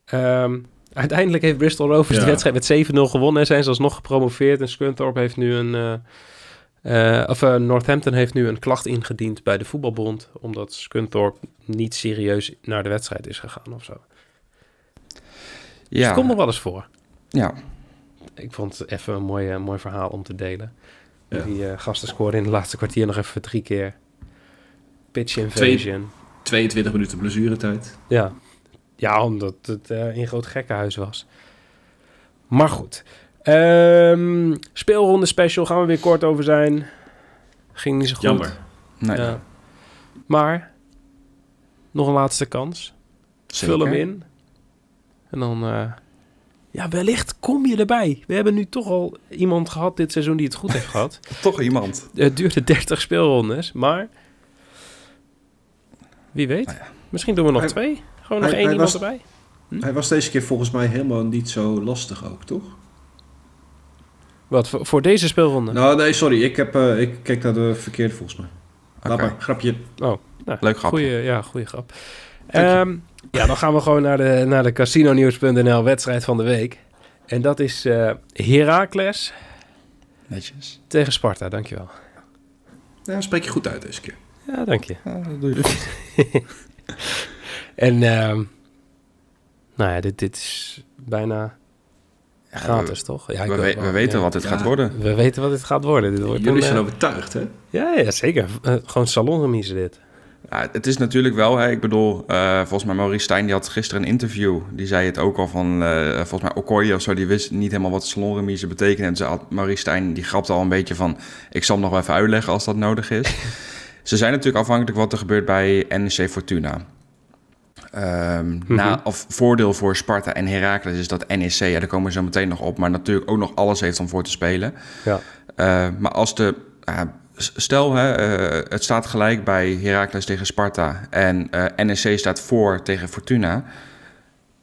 Ehm, uiteindelijk heeft Bristol Rovers Ja. de wedstrijd met 7-0 gewonnen en zijn ze alsnog gepromoveerd. En Scunthorpe heeft nu een... eh, eh, of eh, Northampton heeft nu een klacht ingediend bij de voetbalbond... omdat Scunthorpe niet serieus naar de wedstrijd is gegaan of zo. Dus Ja, het komt nog wel eens voor. ja. Ik vond het even een mooi, mooi verhaal om te delen. Ja. Die gasten scoren in het laatste kwartier nog even drie keer. Pitch Twee- invasion. 22 minuten blessuretijd. Ja. Ja, omdat het eh een groot gekkenhuis was. Maar goed. Ehm, speelronde special gaan we weer kort over zijn. Ging niet zo goed. Jammer. Nee, Ja. Maar nog een laatste kans. zeker. Vul hem in. En dan... eh, ja, wellicht kom je erbij. We hebben nu toch al iemand gehad dit seizoen die het goed heeft gehad. Toch iemand. Het duurde 30 speelrondes, maar wie weet. Nou ja. Misschien doen we nog twee. Gewoon nog hij- één hij iemand was- erbij. Hm? Hij was deze keer volgens mij helemaal niet zo lastig ook, toch? Wat, voor, voor deze speelronde? Nou, nee, sorry. Ik, heb, eh, ik keek naar de verkeerde volgens mij. Laat Oké. maar, grapje. Nou, Leuk grapje. Goeie, ja, goede grap. Ehm, ja, dan gaan we gewoon naar de, naar de casinonews.nl wedstrijd van de week. En dat is eh Heracles Netjes. tegen Sparta. Dankjewel. Ja, spreek je goed uit deze keer. Ja, dank je. Ja, dat doe je. En ehm, nou ja, dit, dit is bijna Ja, gratis, toch? Ja, ik we, wil we- wel- we weten ja. wat dit Ja. gaat worden. We weten wat dit gaat worden. Dit wordt Jullie een, zijn eh, overtuigd, hè? Ja, ja, zeker. Eh, gewoon salonremise dit. Ja, het is natuurlijk wel, hè, ik bedoel, eh, volgens mij Maurice Stijn die had gisteren een interview. Die zei het ook al van, eh, volgens mij Okoye of zo, die wist niet helemaal wat salonremise betekent. En ze had, Maurice Stijn die grapte al een beetje van, ik zal hem nog wel even uitleggen als dat nodig is. Ze zijn natuurlijk afhankelijk wat er gebeurt bij NEC Fortuna. Ehm, na, of voordeel voor Sparta en Heracles is dat NEC, ja, daar komen we zo meteen nog op, maar natuurlijk ook nog alles heeft om voor te spelen. Ja. Eh, maar als de. stel, hè, eh, het staat gelijk bij Heracles tegen Sparta. En eh, NEC staat voor tegen Fortuna.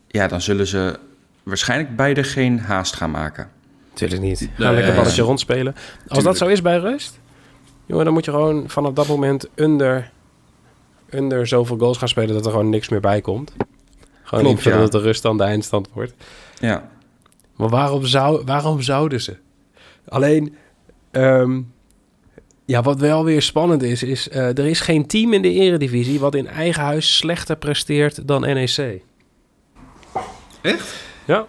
Ja, dan zullen ze waarschijnlijk beide geen haast gaan maken. Tuurlijk niet. Ga Nee, lekker balletje rondspelen. Als dat zo is bij rust, jongen, dan moet je gewoon vanaf dat moment under, zoveel goals gaan spelen dat er gewoon niks meer bij komt. Gewoon Klopt, ja. dat de ruststand de eindstand wordt. Ja. Maar waarom, zou, waarom zouden ze? Alleen, ehm, ja, wat wel weer spannend is, is eh, er is geen team in de eredivisie wat in eigen huis slechter presteert dan NEC. Echt? Ja.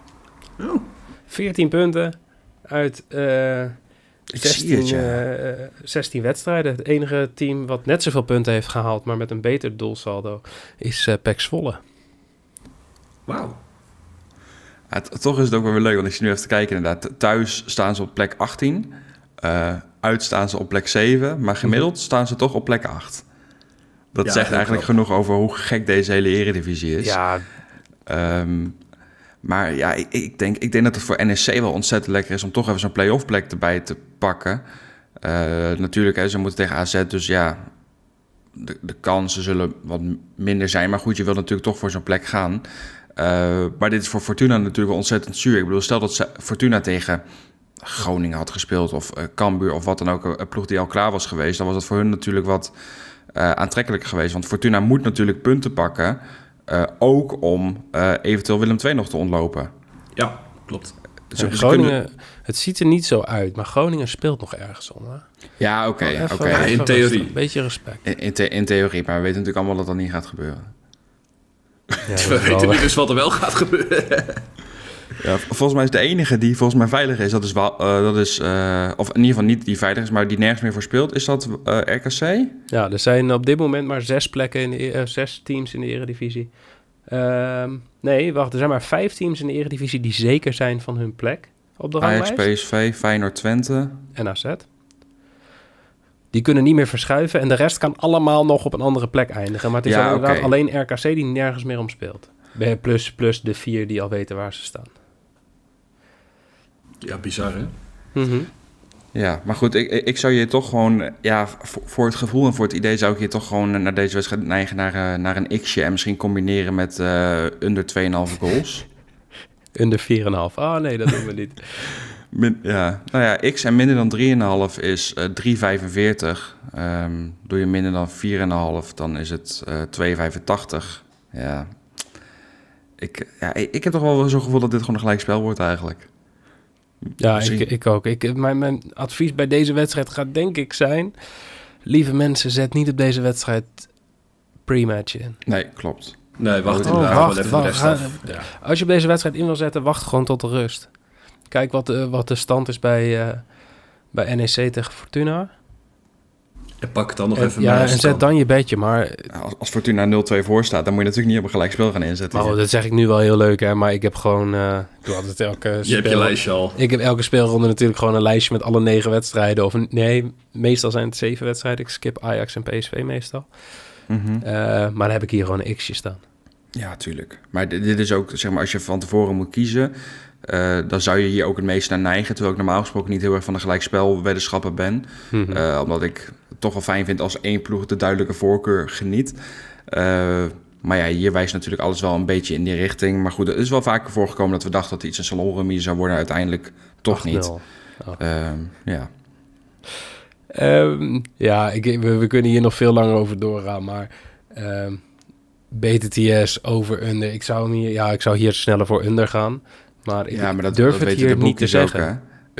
Oh. 14 punten uit eh, 16, het, ja. eh, 16 wedstrijden. Het enige team wat net zoveel punten heeft gehaald, maar met een beter doelsaldo, is eh PEC Zwolle. Wauw. Ja, toch is het ook wel weer leuk, want ik zie nu even te kijken inderdaad. Thuis staan ze op plek 18. eh, uit staan ze op plek 7. Maar gemiddeld staan ze toch op plek 8. Dat Ja, zegt eigenlijk genoeg over hoe gek deze hele eredivisie is. Ja, Ehm, maar ja, ik, ik, denk, ik denk dat het voor NEC wel ontzettend lekker is om toch even zo'n play-off plek erbij te pakken. Eh, natuurlijk, hè, ze moeten tegen AZ, dus ja, de, de kansen zullen wat minder zijn. Maar goed, je wil natuurlijk toch voor zo'n plek gaan. Eh, maar dit is voor Fortuna natuurlijk wel ontzettend zuur. Ik bedoel, stel dat Fortuna tegen Groningen had gespeeld of eh Cambuur of wat dan ook, een ploeg die al klaar was geweest, dan was het voor hun natuurlijk wat eh, aantrekkelijk geweest. Want Fortuna moet natuurlijk punten pakken, eh, ook om eh, eventueel Willem II nog te ontlopen. Ja, klopt. Ze- en ze Groningen, kunnen- het ziet er niet zo uit, maar Groningen speelt nog ergens om. Hè? Ja, oké. Oké. Ja, in theorie. rustig, Een beetje respect. In, in, the- in theorie, maar we weten natuurlijk allemaal dat dat niet gaat gebeuren. Ja, We wel- weten nu dus wat er wel gaat gebeuren. Ja, volgens mij is de enige die volgens mij veilig is, dat is, wel, eh, dat is eh, of in ieder geval niet die veilig is, maar die nergens meer voor speelt, is dat eh, RKC? Ja, er zijn op dit moment maar zes plekken in de, e- zes teams in de Eredivisie. Ehm, nee, wacht, er zijn maar vijf teams in de Eredivisie die zeker zijn van hun plek op de Ajax, ranglijst. PSV, Feyenoord, Twente. En AZ. Die kunnen niet meer verschuiven en de rest kan allemaal nog op een andere plek eindigen. Maar het is Ja, inderdaad alleen RKC die nergens meer om speelt. Bij- Plus, plus de vier die al weten waar ze staan. Ja, bizar hè? Mhm. Ja, maar goed, ik, ik zou je toch gewoon, eh, ja, voor, voor het gevoel en voor het idee zou ik je toch gewoon eh, naar deze wedstrijd neigen naar, eh, naar een x'je en misschien combineren met eh, under 2,5 goals. Under 4,5. Ah nee, dat doen we niet. Min, ja, nou ja, x en minder dan 3,5 is eh 3,45. Ehm, doe je minder dan 4,5, dan is het eh 2,85. Ja. Ik, ja, ik heb toch wel zo'n gevoel dat dit gewoon een gelijkspel wordt eigenlijk. Ja, Misschien- ik, ik ook. Ik, mijn, mijn advies bij deze wedstrijd gaat denk ik zijn... Lieve mensen, zet niet op deze wedstrijd pre-match in. Nee, klopt. Nee, wacht Oh, inderdaad wacht, even de wacht, rest. Ja. Als je op deze wedstrijd in wil zetten, wacht gewoon tot de rust. Kijk wat de, wat de stand is bij, eh, bij NEC tegen Fortuna. En pak het dan nog En, even ja, mee en zet dan je bedje. Maar, Als, als Fortuna 0-2 voor staat, dan moet je natuurlijk niet op een gelijkspel gaan inzetten. maar oh, dat zeg ik nu wel heel leuk, hè. Maar ik heb gewoon... eh, ik doe altijd elke Je hebt je lijstje al. Ik heb elke speelronde natuurlijk gewoon een lijstje met alle negen wedstrijden. Of nee, meestal zijn het zeven wedstrijden. Ik skip Ajax en PSV meestal. Mhm. Eh, maar dan heb ik hier gewoon een x'je staan. Ja, tuurlijk. Maar dit, dit is ook, zeg maar, als je van tevoren moet kiezen, eh, dan zou je hier ook het meest naar neigen. Terwijl ik normaal gesproken niet heel erg van de gelijkspelweddenschappen ben. Mhm. Eh, omdat ik toch wel fijn vind als één ploeg de duidelijke voorkeur geniet. Eh, maar ja, hier wijst natuurlijk alles wel een beetje in die richting. Maar goed, het is wel vaker voorgekomen dat we dachten dat iets een salonremise zou worden. Uiteindelijk toch 8-0. niet. Oh. Ehm, ja. Ehm, ja, ik, we, we kunnen hier nog veel langer over doorgaan, maar ehm BTTS over under. Ik zou, hem hier, ja, ik zou hier sneller voor under gaan, maar ik ja, maar dat, durf dat het hier de niet te ook, zeggen. hè.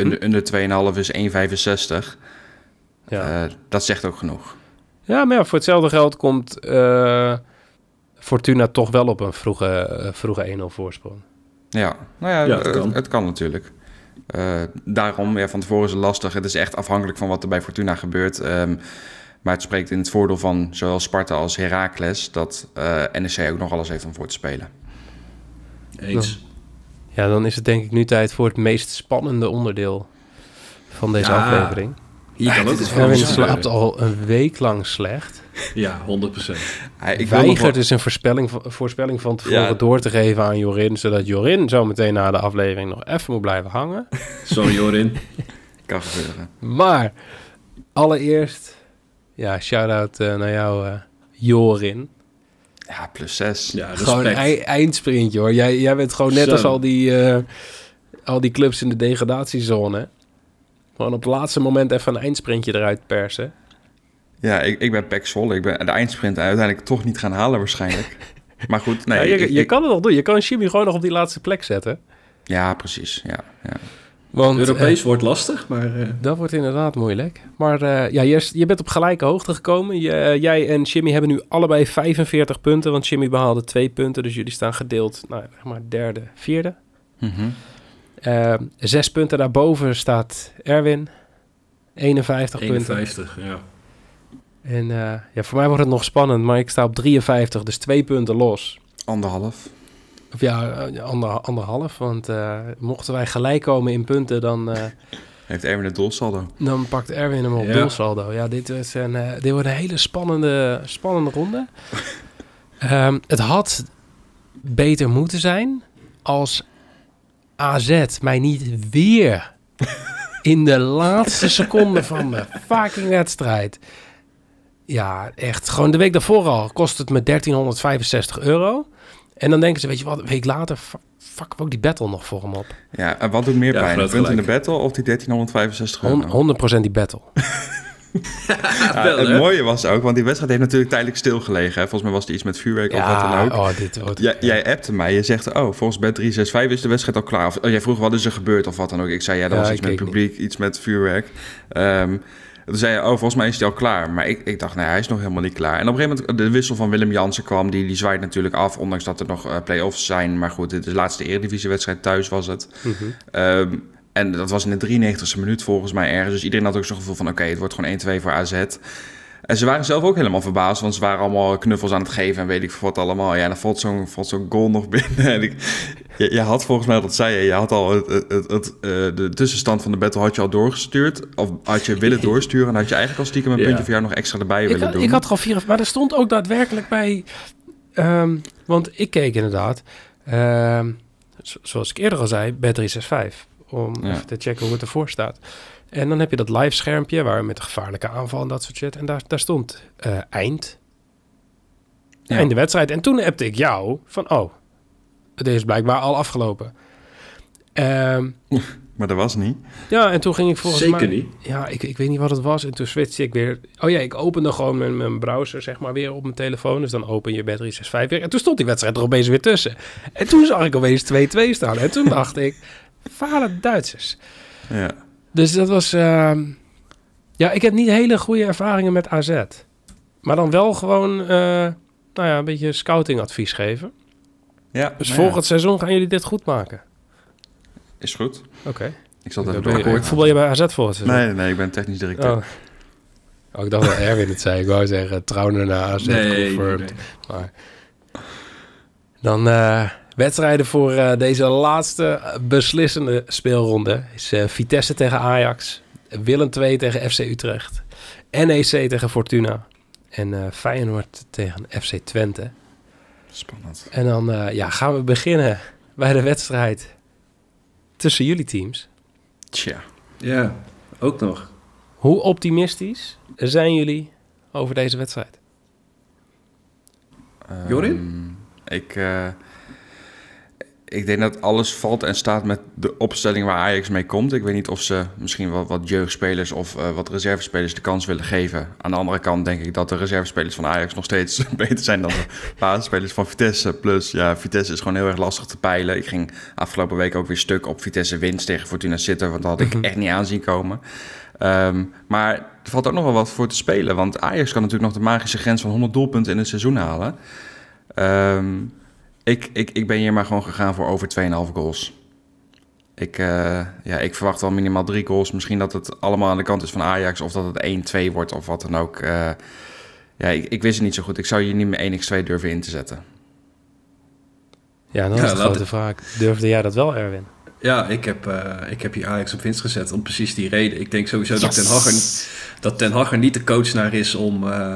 Under, under 2,5 is 1,65. Ja. Eh, dat zegt ook genoeg. ja, maar ja, voor hetzelfde geld komt eh, Fortuna toch wel op een vroege, eh, vroege 1-0 voorsprong. Ja, nou ja, Ja, het kan. het kan natuurlijk. Eh, daarom, ja, van tevoren is het lastig. Het is echt afhankelijk van wat er bij Fortuna gebeurt. Ehm, maar het spreekt in het voordeel van zowel Sparta als Heracles... dat eh NEC ook nog alles heeft om voor te spelen. Eens. Ja, dan is het denk ik nu tijd voor het meest spannende onderdeel van deze Ja, aflevering. Hier kan ook Erwin iets slaapt al een week lang slecht. Ja, 100%. Hij- ik weigert dus een voorspelling, van- voorspelling van tevoren Ja. door te geven aan Jorin, zodat Jorin zo meteen na de aflevering nog even moet blijven hangen. Sorry Jorin. Kan gebeuren. Maar allereerst, ja, shout-out eh, naar jou, eh, Jorin. Ja, plus 6. Ja, Gewoon een respect. ei- eindsprintje hoor. Jij, jij bent gewoon net Zo. als al die, eh, al die clubs in de degradatiezone. Gewoon op het laatste moment even een eindsprintje eruit persen. Ja, ik, ik ben Pek Zwolle. Ik ben de eindsprint uiteindelijk toch niet gaan halen waarschijnlijk. Maar goed, nee. Ja, je, ik- je ik- kan het nog doen. Je kan Jimmy gewoon nog op die laatste plek zetten. ja precies. Ja, ja. Want Europees wordt lastig, maar... eh, Dat wordt inderdaad moeilijk. Maar eh, ja, je, je bent op gelijke hoogte gekomen. Je, eh, jij en Jimmy hebben nu allebei 45 punten. Want Jimmy behaalde twee punten. Dus jullie staan gedeeld, nou, zeg maar derde, vierde. Mhm. Eh, zes punten daarboven staat Erwin. 51, punten. 51, ja. En eh, ja, voor mij wordt het nog spannend. Maar ik sta op 53, dus twee punten los. Anderhalf. Of ja, eh, ander, anderhalf. Want eh, mochten wij gelijk komen in punten, dan... eh, Heeft Erwin het doelsaldo. Dan pakt Erwin hem op Ja. doelsaldo. Ja, dit, is een, eh, dit wordt een hele spannende, spannende ronde. Ehm, het had beter moeten zijn als AZ mij niet weer in de laatste seconde van de fucking wedstrijd... Ja, echt. Gewoon de week daarvoor al kost het me 1365 euro. En dan denken ze, weet je wat, een week later... Fuck ook die battle nog voor hem op. Ja, en wat doet meer Ja, pijn? Een punt in de battle of die 1365 euro? Hon- 100% die battle. Ja, Wel, het mooie was ook, want die wedstrijd heeft natuurlijk tijdelijk stilgelegen. Hè? Volgens mij was er iets met vuurwerk of wat dan ook. oh, dit wordt... Jij, jij appte mij, je zegt, oh, volgens bet 365 is de wedstrijd al klaar. Of, oh, jij vroeg, wat is er gebeurd of wat dan ook. Ik zei, ja, dat was iets met publiek, iets met vuurwerk. Ehm, toen zei je, oh, volgens mij is hij al klaar. Maar ik, ik dacht, nee, hij is nog helemaal niet klaar. En op een gegeven moment, de wissel van Willem Jansen kwam, die, die zwaait natuurlijk af, ondanks dat er nog eh, play-offs zijn. Maar goed, dit is de laatste eredivisiewedstrijd thuis was het. Mhm. Ehm, en dat was in de 93e minuut volgens mij ergens. Dus iedereen had ook zo'n gevoel van... oké, het wordt gewoon 1-2 voor AZ. En ze waren zelf ook helemaal verbaasd... want ze waren allemaal knuffels aan het geven... en weet ik veel wat allemaal. Ja, en dan valt zo'n valt zo'n goal nog binnen. En ik, je, je had volgens mij, dat zei je... je had al het, het, het, het, eh, de tussenstand van de battle had je al doorgestuurd... of had je willen doorsturen... en had je eigenlijk al stiekem een Ja. puntje voor jou nog extra erbij Ik willen had, doen. ik had er al vier, maar er stond ook daadwerkelijk bij. ehm, want ik keek inderdaad, ehm, zo- zoals ik eerder al zei, bij 365. Om Ja. even te checken hoe het ervoor staat. En dan heb je dat live schermpje waar met de gevaarlijke aanval en dat soort shit. En daar, daar stond eh, eind. Ja. Einde wedstrijd. En toen appte ik jou van, oh, het is blijkbaar al afgelopen. Ehm, Maar dat was niet. ja, en toen ging ik volgens Zeker mij... niet. Ja, ik, ik weet niet wat het was. En toen switchte ik weer... Oh ja, ik opende gewoon mijn, mijn browser zeg maar weer op mijn telefoon. Dus dan open je bij 365 weer. En toen stond die wedstrijd er opeens weer tussen. En toen zag ik opeens 2-2 staan. En toen dacht ik... Falen Duitsers. Ja. Dus dat was... ehm, ja, ik heb niet hele goede ervaringen met AZ. Maar dan wel gewoon... eh, nou ja, een beetje scoutingadvies geven. ja Dus nou ja, volgend seizoen gaan jullie dit goed maken. Is goed. Oké. Ik zal even je- doorgeven. Voetbal je bij AZ volgend seizoen? Nee, nee, ik ben technisch directeur. Oh. oh, ik dacht dat Erwin het zei. Ik wou zeggen, Trauner naar AZ Nee, nee, nee. Maar dan eh, wedstrijden voor eh, deze laatste eh, beslissende speelronde. Is eh, Vitesse tegen Ajax. Willem II tegen FC Utrecht. NEC tegen Fortuna. En eh, Feyenoord tegen FC Twente. Spannend. En dan eh, ja, gaan we beginnen bij de wedstrijd tussen jullie teams. Tja. Ja, ook nog. Hoe optimistisch zijn jullie over deze wedstrijd? Jorin? Ehm, Ik, eh, ik denk dat alles valt en staat met de opstelling waar Ajax mee komt. Ik weet niet of ze misschien wat, wat jeugdspelers of eh, wat reservespelers de kans willen geven. Aan de andere kant denk ik dat de reservespelers van Ajax nog steeds beter zijn dan de basisspelers van Vitesse. Plus, ja, Vitesse is gewoon heel erg lastig te peilen. Ik ging afgelopen week ook weer stuk op Vitesse winst tegen Fortuna Sittard, want dat had ik echt niet aanzien komen. Ehm, maar er valt ook nog wel wat voor te spelen. Want Ajax kan natuurlijk nog de magische grens van 100 doelpunten in het seizoen halen. Ehm, ik, ik, ik ben hier maar gewoon gegaan voor over 2,5 goals. Ik, eh, ja, ik verwacht wel minimaal drie goals. Misschien dat het allemaal aan de kant is van Ajax. Of dat het 1-2 wordt of wat dan ook. Eh, ja, ik, ik wist het niet zo goed. Ik zou hier niet meer 1x2 durven in te zetten. Ja, dan Ja, is de grote ik- vraag. Durfde jij dat wel, Erwin? Ja, ik heb, eh, ik heb hier Ajax op winst gezet om precies die reden. Ik denk sowieso dat, Ten Hag er, dat Ten Hag er niet de coach naar is om, eh,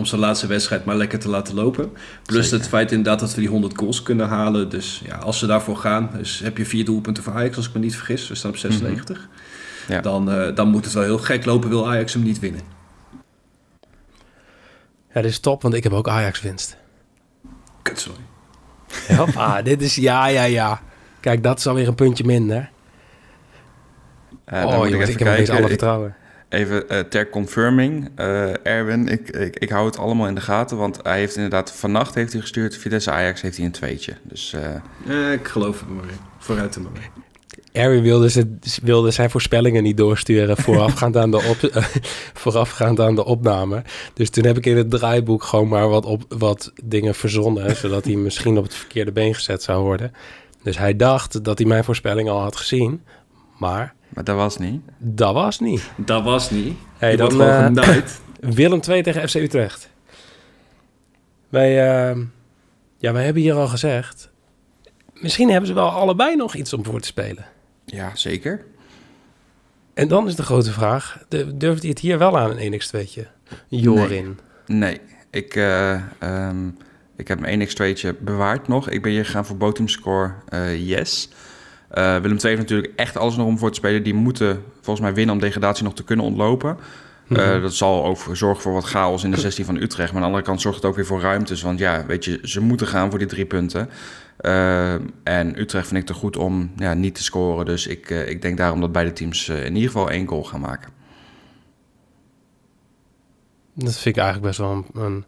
om zijn laatste wedstrijd maar lekker te laten lopen. Plus Zeker. het feit inderdaad dat we die 100 goals kunnen halen. Dus ja, als ze daarvoor gaan, dus heb je vier doelpunten voor Ajax als ik me niet vergis. We staan op 96. Ja. Dan, eh, dan moet het wel heel gek lopen, wil Ajax hem niet winnen. Ja, dit is top, want ik heb ook Ajax winst. Kut, sorry. Hoppa, dit is ja, ja, ja. Kijk, dat is alweer een puntje minder. Eh, dan oh, moet jongens, ik, even heb nog eens alle vertrouwen. Even uh, ter confirming, uh, Erwin, ik, ik, ik hou het allemaal in de gaten, want hij heeft inderdaad vannacht heeft hij gestuurd, Vitesse Ajax heeft hij een tweetje. Dus, uh... ik geloof het maar vooruit er maar. Erwin wilde, ze, wilde zijn voorspellingen niet doorsturen voorafgaand aan, de op, voorafgaand aan de opname. Dus toen heb ik in het draaiboek gewoon maar wat, op, wat dingen verzonnen, zodat hij misschien op het verkeerde been gezet zou worden. Dus hij dacht dat hij mijn voorspelling al had gezien, maar... Maar dat was niet. Dat was niet. Dat was niet. Hey, dan, wordt uh, Willem 2 tegen FC Utrecht. Wij, uh, ja, wij hebben hier al gezegd... Misschien hebben ze wel allebei nog iets om voor te spelen. Ja, zeker. En dan is de grote vraag: durft hij het hier wel aan, een 1x2'tje? Jorin? Nee, nee. ik, uh, um, ik heb mijn 1x2'tje bewaard nog. Ik ben hier gegaan voor bottom score uh, yes. Uh, Willem II heeft natuurlijk echt alles nog om voor te spelen. Die moeten volgens mij winnen om degradatie nog te kunnen ontlopen. Uh, mm-hmm. Dat zal ook zorgen voor wat chaos in de 16 van Utrecht. Maar aan de andere kant zorgt het ook weer voor ruimtes. Want ja, weet je, ze moeten gaan voor die drie punten. Uh, en Utrecht vind ik te goed om ja, niet te scoren. Dus ik, uh, ik denk daarom dat beide teams uh, in ieder geval één goal gaan maken. Dat vind ik eigenlijk best wel een, een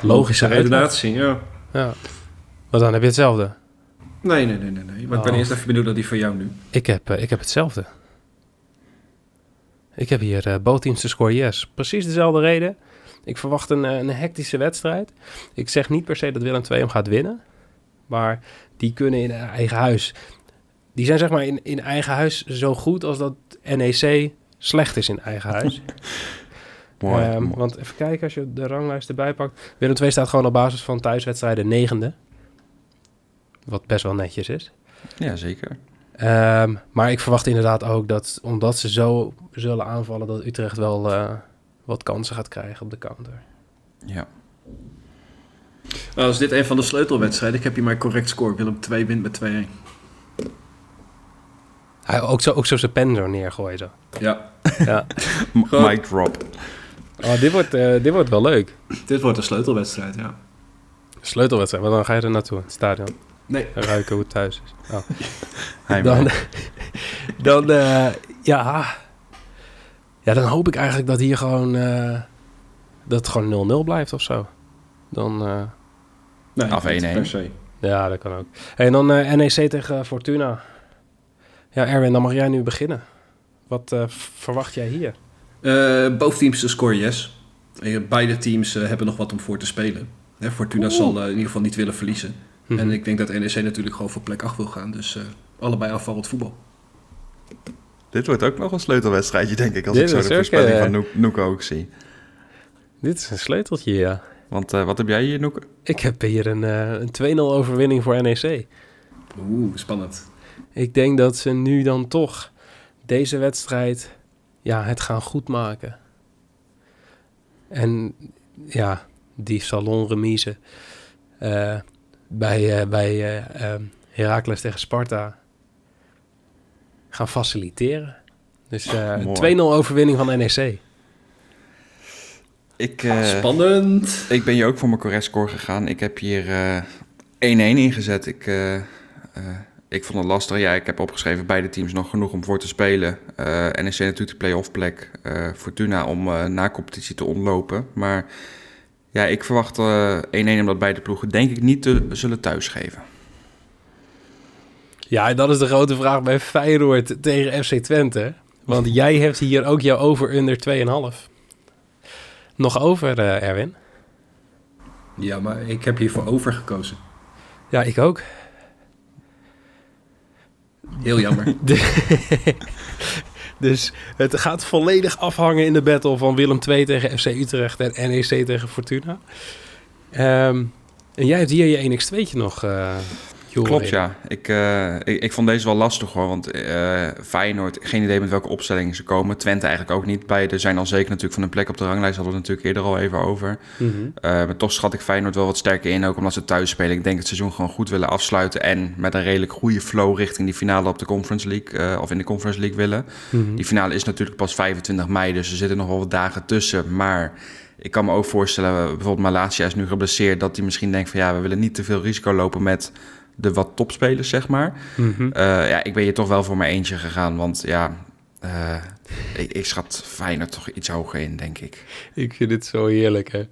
logische redenatie, ja. ja. Maar dan heb je hetzelfde. Nee, nee, nee, nee. nee. Maar ik ben eerst even benieuwd naar die van jou nu. Ik heb, ik heb hetzelfde. Ik heb hier uh, bootteams te score yes. Precies dezelfde reden. Ik verwacht een, een hectische wedstrijd. Ik zeg niet per se dat Willem II hem gaat winnen. Maar die kunnen in eigen huis. Die zijn zeg maar in, in eigen huis zo goed als dat NEC slecht is in eigen huis. mooi, um, mooi, Want even kijken, als je de ranglijst erbij pakt. Willem II staat gewoon op basis van thuiswedstrijden negende. Wat best wel netjes is. Ja, zeker. Um, maar ik verwacht inderdaad ook dat, omdat ze zo zullen aanvallen, dat Utrecht wel uh, wat kansen gaat krijgen op de counter. Ja. Nou, is dit een van de sleutelwedstrijden. Ik heb hier maar correct score. Willem 2 wint met 2-1. Hij ook zo, ook zo zijn pen zo neergooien zo. Ja. ja. Mike drop. Oh, dit wordt, uh, dit wordt wel leuk. Dit wordt een sleutelwedstrijd, ja. Sleutelwedstrijd, maar dan ga je er naartoe, het stadion. Nee. Ruiken hoe het thuis is. Oh. dan, dan uh, ja. Ja, dan hoop ik eigenlijk dat hier gewoon, uh, dat het gewoon 0-0 blijft of zo. Dan... Uh, nee, of 1-1. Ja, dat kan ook. Hey, en dan uh, NEC tegen Fortuna. Ja, Erwin, dan mag jij nu beginnen. Wat uh, verwacht jij hier? Uh, boventeams de score yes. Beide teams hebben nog wat om voor te spelen. Hè, Fortuna Oeh. zal in ieder geval niet willen verliezen. -hmm. En ik denk dat NEC natuurlijk gewoon voor plek 8 wil gaan. Dus allebei afvallend voetbal. Dit wordt ook nog een sleutelwedstrijdje, denk ik, als Dit ik zo de voorspelling van Noek, Noek ook zie. Dit is een sleuteltje, ja. Want uh, wat heb jij hier, Noek? Ik heb hier een, uh, een 2-0 overwinning voor NEC. Oeh, spannend. Ik denk dat ze nu dan toch deze wedstrijd ja, het gaan goed maken. En ja, die salonremise uh, bij, bij Heracles tegen Sparta gaan faciliteren. Dus 2-0 overwinning van NEC. Ik, uh, Spannend. Ik ben hier ook voor mijn correct score gegaan. Ik heb hier 1-1 uh, ingezet. Ik, uh, ik vond het lastig. Ja, ik heb opgeschreven beide teams nog genoeg om voor te spelen. NEC natuurlijk de play-off plek. Fortuna om na competitie te ontlopen. Maar ja, ik verwacht 1-1 omdat beide ploegen denk ik niet te, zullen thuisgeven. Ja, dat is de grote vraag bij Feyenoord tegen FC Twente. Want jij hebt hier ook jouw over-under 2,5 nog over, uh, Erwin? Ja, maar ik heb hiervoor over gekozen. Ja, ik ook. Heel jammer. dus het gaat volledig afhangen in de battle van Willem II tegen FC Utrecht en NEC tegen Fortuna. Um, en jij hebt hier je 1x2'tje nog, uh, Klopt, ja. Ik, uh, ik, ik, vond deze wel lastig hoor. Want uh, Feyenoord, geen idee met welke opstellingen ze komen. Twente eigenlijk ook niet. Beide zijn al zeker natuurlijk van een plek op de ranglijst. Hadden we het natuurlijk eerder al even over. Mm -hmm. uh, maar toch schat ik Feyenoord wel wat sterker in. Ook omdat ze thuis spelen. Ik denk het seizoen gewoon goed willen afsluiten. En met een redelijk goede flow richting die finale op de Conference League. of in de Conference League willen. Mm -hmm. Die finale is natuurlijk pas 25 mei. Dus er zitten nog wel wat dagen tussen. Maar ik kan me ook voorstellen, bijvoorbeeld Malasia is nu geblesseerd. Dat hij misschien denkt van ja, we willen niet te veel risico lopen met de wat topspelers, zeg maar. Mm -hmm. uh, ja, ik ben hier toch wel voor mijn eentje gegaan. Want ja, eh, ik, ik schat Feyenoord toch iets hoger in, denk ik. Ik vind het zo heerlijk, hè.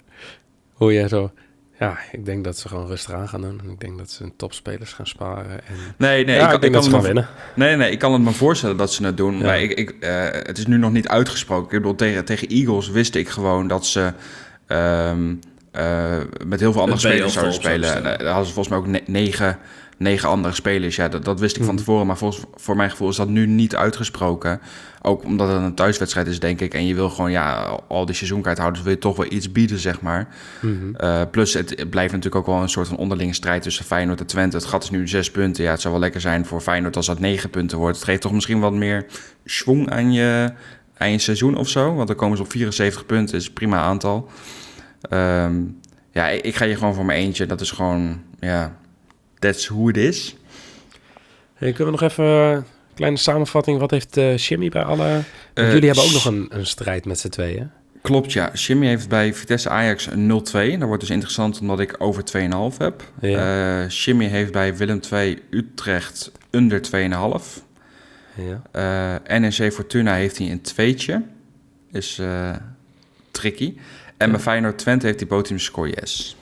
Hoe jij zo... Ja, ik denk dat ze gewoon rustig aan gaan doen. Ik denk dat ze hun topspelers gaan sparen. En... Nee, nee, ja, ik, ik, denk kan dat ze me gaan winnen. Nee, nee, ik kan het me voorstellen dat ze het doen. Ja. Maar ik, ik, eh, het is nu nog niet uitgesproken. Ik bedoel, tegen, tegen Eagles wist ik gewoon dat ze ehm, eh, met heel veel andere Het spelers zouden spelen. Eh, daar hadden ze volgens mij ook ne- negen, negen andere spelers. Ja, dat, dat wist ik van Mhm. tevoren. Maar volgens, voor mijn gevoel is dat nu niet uitgesproken. Ook omdat het een thuiswedstrijd is, denk ik. En je wil gewoon, ja, al die seizoenkaarthouders wil je toch wel iets bieden, zeg maar. Uh, plus, het, blijft natuurlijk ook wel een soort van onderlinge strijd tussen Feyenoord en Twente. Het gat is nu zes punten. Ja, het zou wel lekker zijn voor Feyenoord als dat negen punten wordt. Het geeft toch misschien wat meer schwung aan je, aan je seizoen of zo. Want dan komen ze op 74 punten. Is een prima aantal. Ehm, ja, ik, ik ga hier gewoon voor mijn eentje. Dat is gewoon, ja, that's who it is. Hey, kunnen we nog even een kleine samenvatting? Wat heeft Jimmy bij alle... Eh, jullie hebben ook nog een, een strijd met z'n tweeën. Klopt, ja. Jimmy heeft bij Vitesse Ajax een 0-2. Dat wordt dus interessant omdat ik over 2,5 heb. Ja. Eh, Jimmy heeft bij Willem 2 Utrecht onder 2,5. Ja. Eh NEC Fortuna heeft hij een tweetje. Is tricky. En bij Feyenoord Twente heeft hij Botim score yes.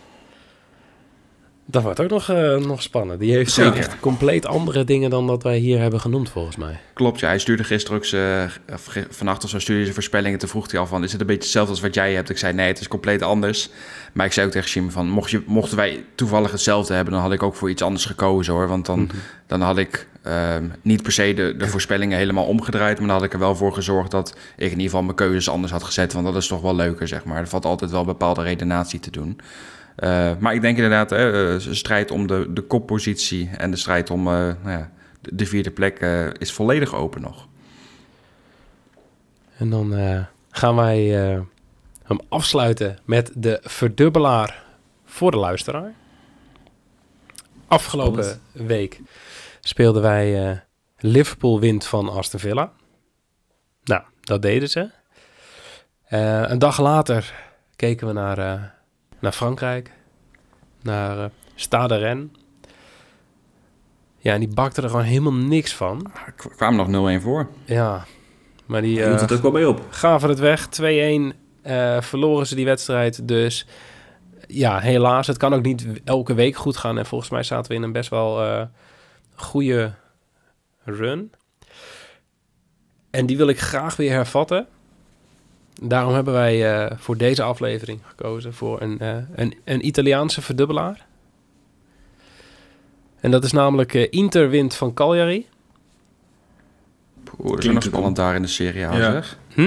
Dat wordt ook nog, eh, nog spannend. Die heeft Zeker. echt compleet andere dingen dan dat wij hier hebben genoemd, volgens mij. Klopt, ja. Hij stuurde gisteren ook zijn... of ge- Vannacht of zo stuurde zijn voorspellingen. Toen vroeg hij al van... Is het een beetje hetzelfde als wat jij hebt? Ik zei nee, het is compleet anders. Maar ik zei ook tegen Jimmy van... Mocht je, mochten wij toevallig hetzelfde hebben... dan had ik ook voor iets anders gekozen hoor. Want dan, dan had ik ehm, niet per se de, de voorspellingen helemaal omgedraaid... maar dan had ik er wel voor gezorgd dat ik in ieder geval mijn keuzes anders had gezet. Want dat is toch wel leuker, zeg maar. Er valt altijd wel bepaalde redenatie te doen. Eh, maar ik denk inderdaad, hè, eh, strijd om de, de koppositie... en de strijd om eh, nou ja, de, de vierde plek eh, is volledig open nog. En dan eh, gaan wij eh, hem afsluiten met de verdubbelaar voor de luisteraar. Afgelopen week speelden wij eh, Liverpool wint van Aston Villa. Nou, dat deden ze. Eh, een dag later keken we naar, eh, naar Frankrijk. Naar eh Stade Rennes. Ja, en die bakte er gewoon helemaal niks van. Er kwamen nog 0-1 voor. Ja, maar die... Eh, het ook wel mee op. gaven het weg. 2-1 eh, verloren ze die wedstrijd. Dus ja, helaas. Het kan ook niet elke week goed gaan. En volgens mij zaten we in een best wel goede run. En die wil ik graag weer hervatten. Daarom hebben wij eh, voor deze aflevering gekozen voor een, eh, een, een Italiaanse verdubbelaar. En dat is namelijk eh, Inter wint van Cagliari. Dat is Klinkt nog spannend daar in de Serie A, Ja. zeg. Hm?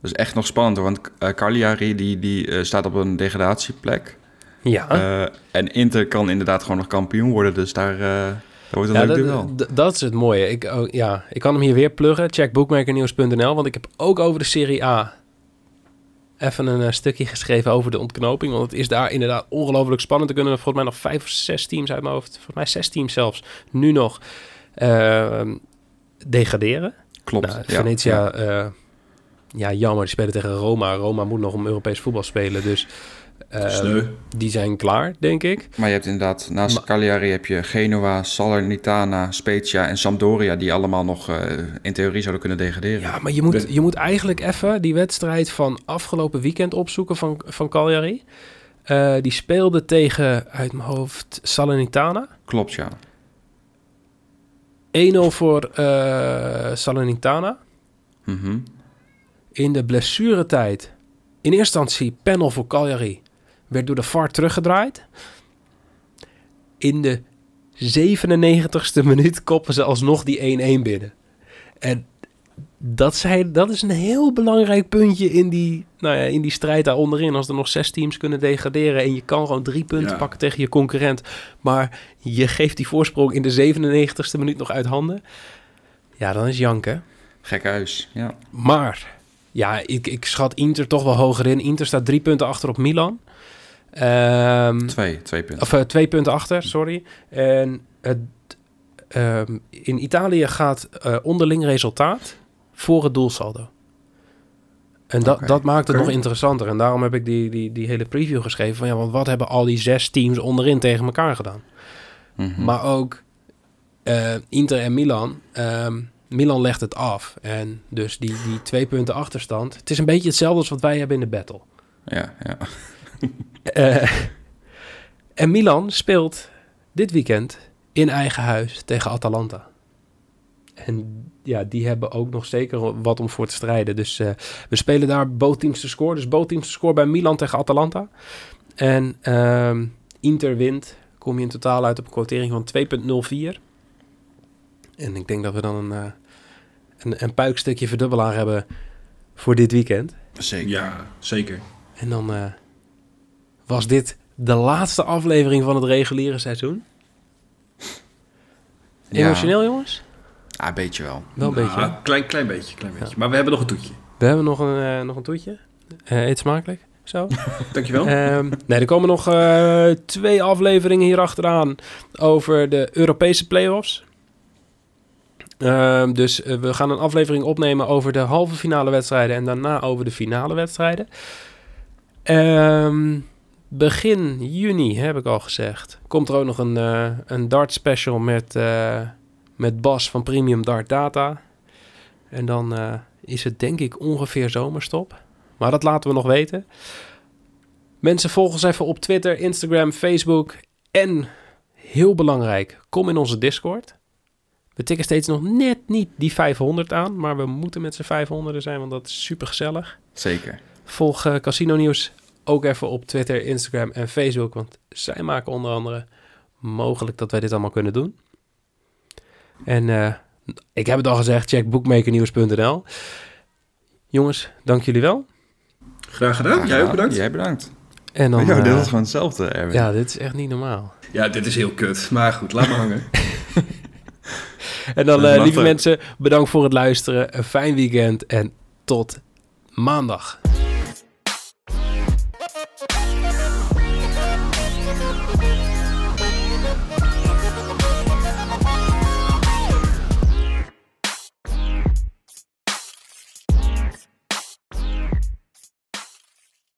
Dat is echt nog spannend, hoor, want uh, Cagliari die, die, eh, staat op een degradatieplek. Ja. Eh, en Inter kan inderdaad gewoon nog kampioen worden, dus daar, eh daar wordt een Ja, leuk dat, dat is het mooie. Ik, oh, ja, ik kan hem hier weer pluggen. Check bookmakernieuws.nl, want ik heb ook over de Serie A even een eh, stukje geschreven over de ontknoping. Want het is daar inderdaad ongelooflijk spannend. Er kunnen er volgens mij nog vijf of zes teams uit mijn hoofd, volgens mij zes teams zelfs, nu nog eh, degraderen. Klopt. Nou, Venetia, ja. ja. ja, jammer, die spelen tegen Roma. Roma moet nog om Europees voetbal spelen, dus eh, Sneu. die zijn klaar, denk ik. Maar je hebt inderdaad, naast Maar- Cagliari heb je Genoa, Salernitana, Spezia en Sampdoria... die allemaal nog eh, in theorie zouden kunnen degraderen. Ja, maar je moet, je moet eigenlijk even die wedstrijd van afgelopen weekend opzoeken van, van Cagliari. Eh, die speelde tegen, uit mijn hoofd, Salernitana. 1-0 Klopt, ja. voor eh, Salernitana. Mhm. In de blessuretijd, in eerste instantie panel voor Cagliari, werd door de VAR teruggedraaid. In de 97ste minuut koppen ze alsnog die 1-1 binnen. En dat, zijn, dat is een heel belangrijk puntje in die, nou ja, in die strijd daar onderin. Als er nog zes teams kunnen degraderen en je kan gewoon drie punten Ja. pakken tegen je concurrent. Maar je geeft die voorsprong in de 97ste minuut nog uit handen. Ja, dan is janken. Gek huis, ja. Maar ja, ik, ik schat Inter toch wel hoger in. Inter staat drie punten achter op Milan. Ehm, Twee, twee punten. of eh, twee punten achter, sorry. En het, ehm, in Italië gaat eh, onderling resultaat voor het doelsaldo. En dat, dat maakt het nog interessanter. En daarom heb ik die, die, die hele preview geschreven. Van ja, want wat hebben al die zes teams onderin tegen elkaar gedaan? Mhm. Maar ook eh, Inter en Milan. ehm, Milan legt het af. En dus die, die twee punten achterstand. Het is een beetje hetzelfde als wat wij hebben in de battle. Ja, ja. Eh, en Milan speelt dit weekend in eigen huis tegen Atalanta. En ja, die hebben ook nog zeker wat om voor te strijden. Dus eh, we spelen daar both teams te score. Dus both teams te score bij Milan tegen Atalanta. En ehm, Inter wint. Kom je in totaal uit op een quotering van 2,04. En ik denk dat we dan een, uh, een, een puikstukje verdubbelaar hebben voor dit weekend. Zeker. Ja, zeker. En dan uh, was dit de laatste aflevering van het reguliere seizoen. Ja. Emotioneel, jongens? Ja, een beetje wel. Wel een Nou, beetje. hè? Klein, klein beetje, klein beetje. Ja. Maar we hebben nog een toetje. We hebben nog een, eh, nog een toetje. Eh, eet smakelijk. Zo. Dankjewel. Ehm, nee, er komen nog eh, twee afleveringen hier achteraan over de Europese play-offs. Ehm, dus we gaan een aflevering opnemen over de halve finale wedstrijden en daarna over de finale wedstrijden. Ehm, begin juni, heb ik al gezegd, komt er ook nog een, eh, een dart special met, eh, met Bas van Premium Dart Data. En dan eh, is het denk ik ongeveer zomerstop. Maar dat laten we nog weten. Mensen volgen ons even op Twitter, Instagram, Facebook. En heel belangrijk, kom in onze Discord. We tikken steeds nog net niet die 500 aan. Maar we moeten met z'n 500 zijn, want dat is super gezellig. Zeker. Volg Casino Nieuws ook even op Twitter, Instagram en Facebook. Want zij maken onder andere mogelijk dat wij dit allemaal kunnen doen. En eh, ik heb het al gezegd, check bookmakernieuws.nl. Jongens, dank jullie wel. Graag gedaan. Graag Jij ook bedankt. Jij bedankt. En dan, ja, dit eh, is gewoon hetzelfde, Erwin. ja, dit is echt niet normaal. Ja, dit is heel kut. Maar goed, laat me hangen. En dan, eh, lieve mensen, bedankt voor het luisteren. Een fijn weekend en tot maandag.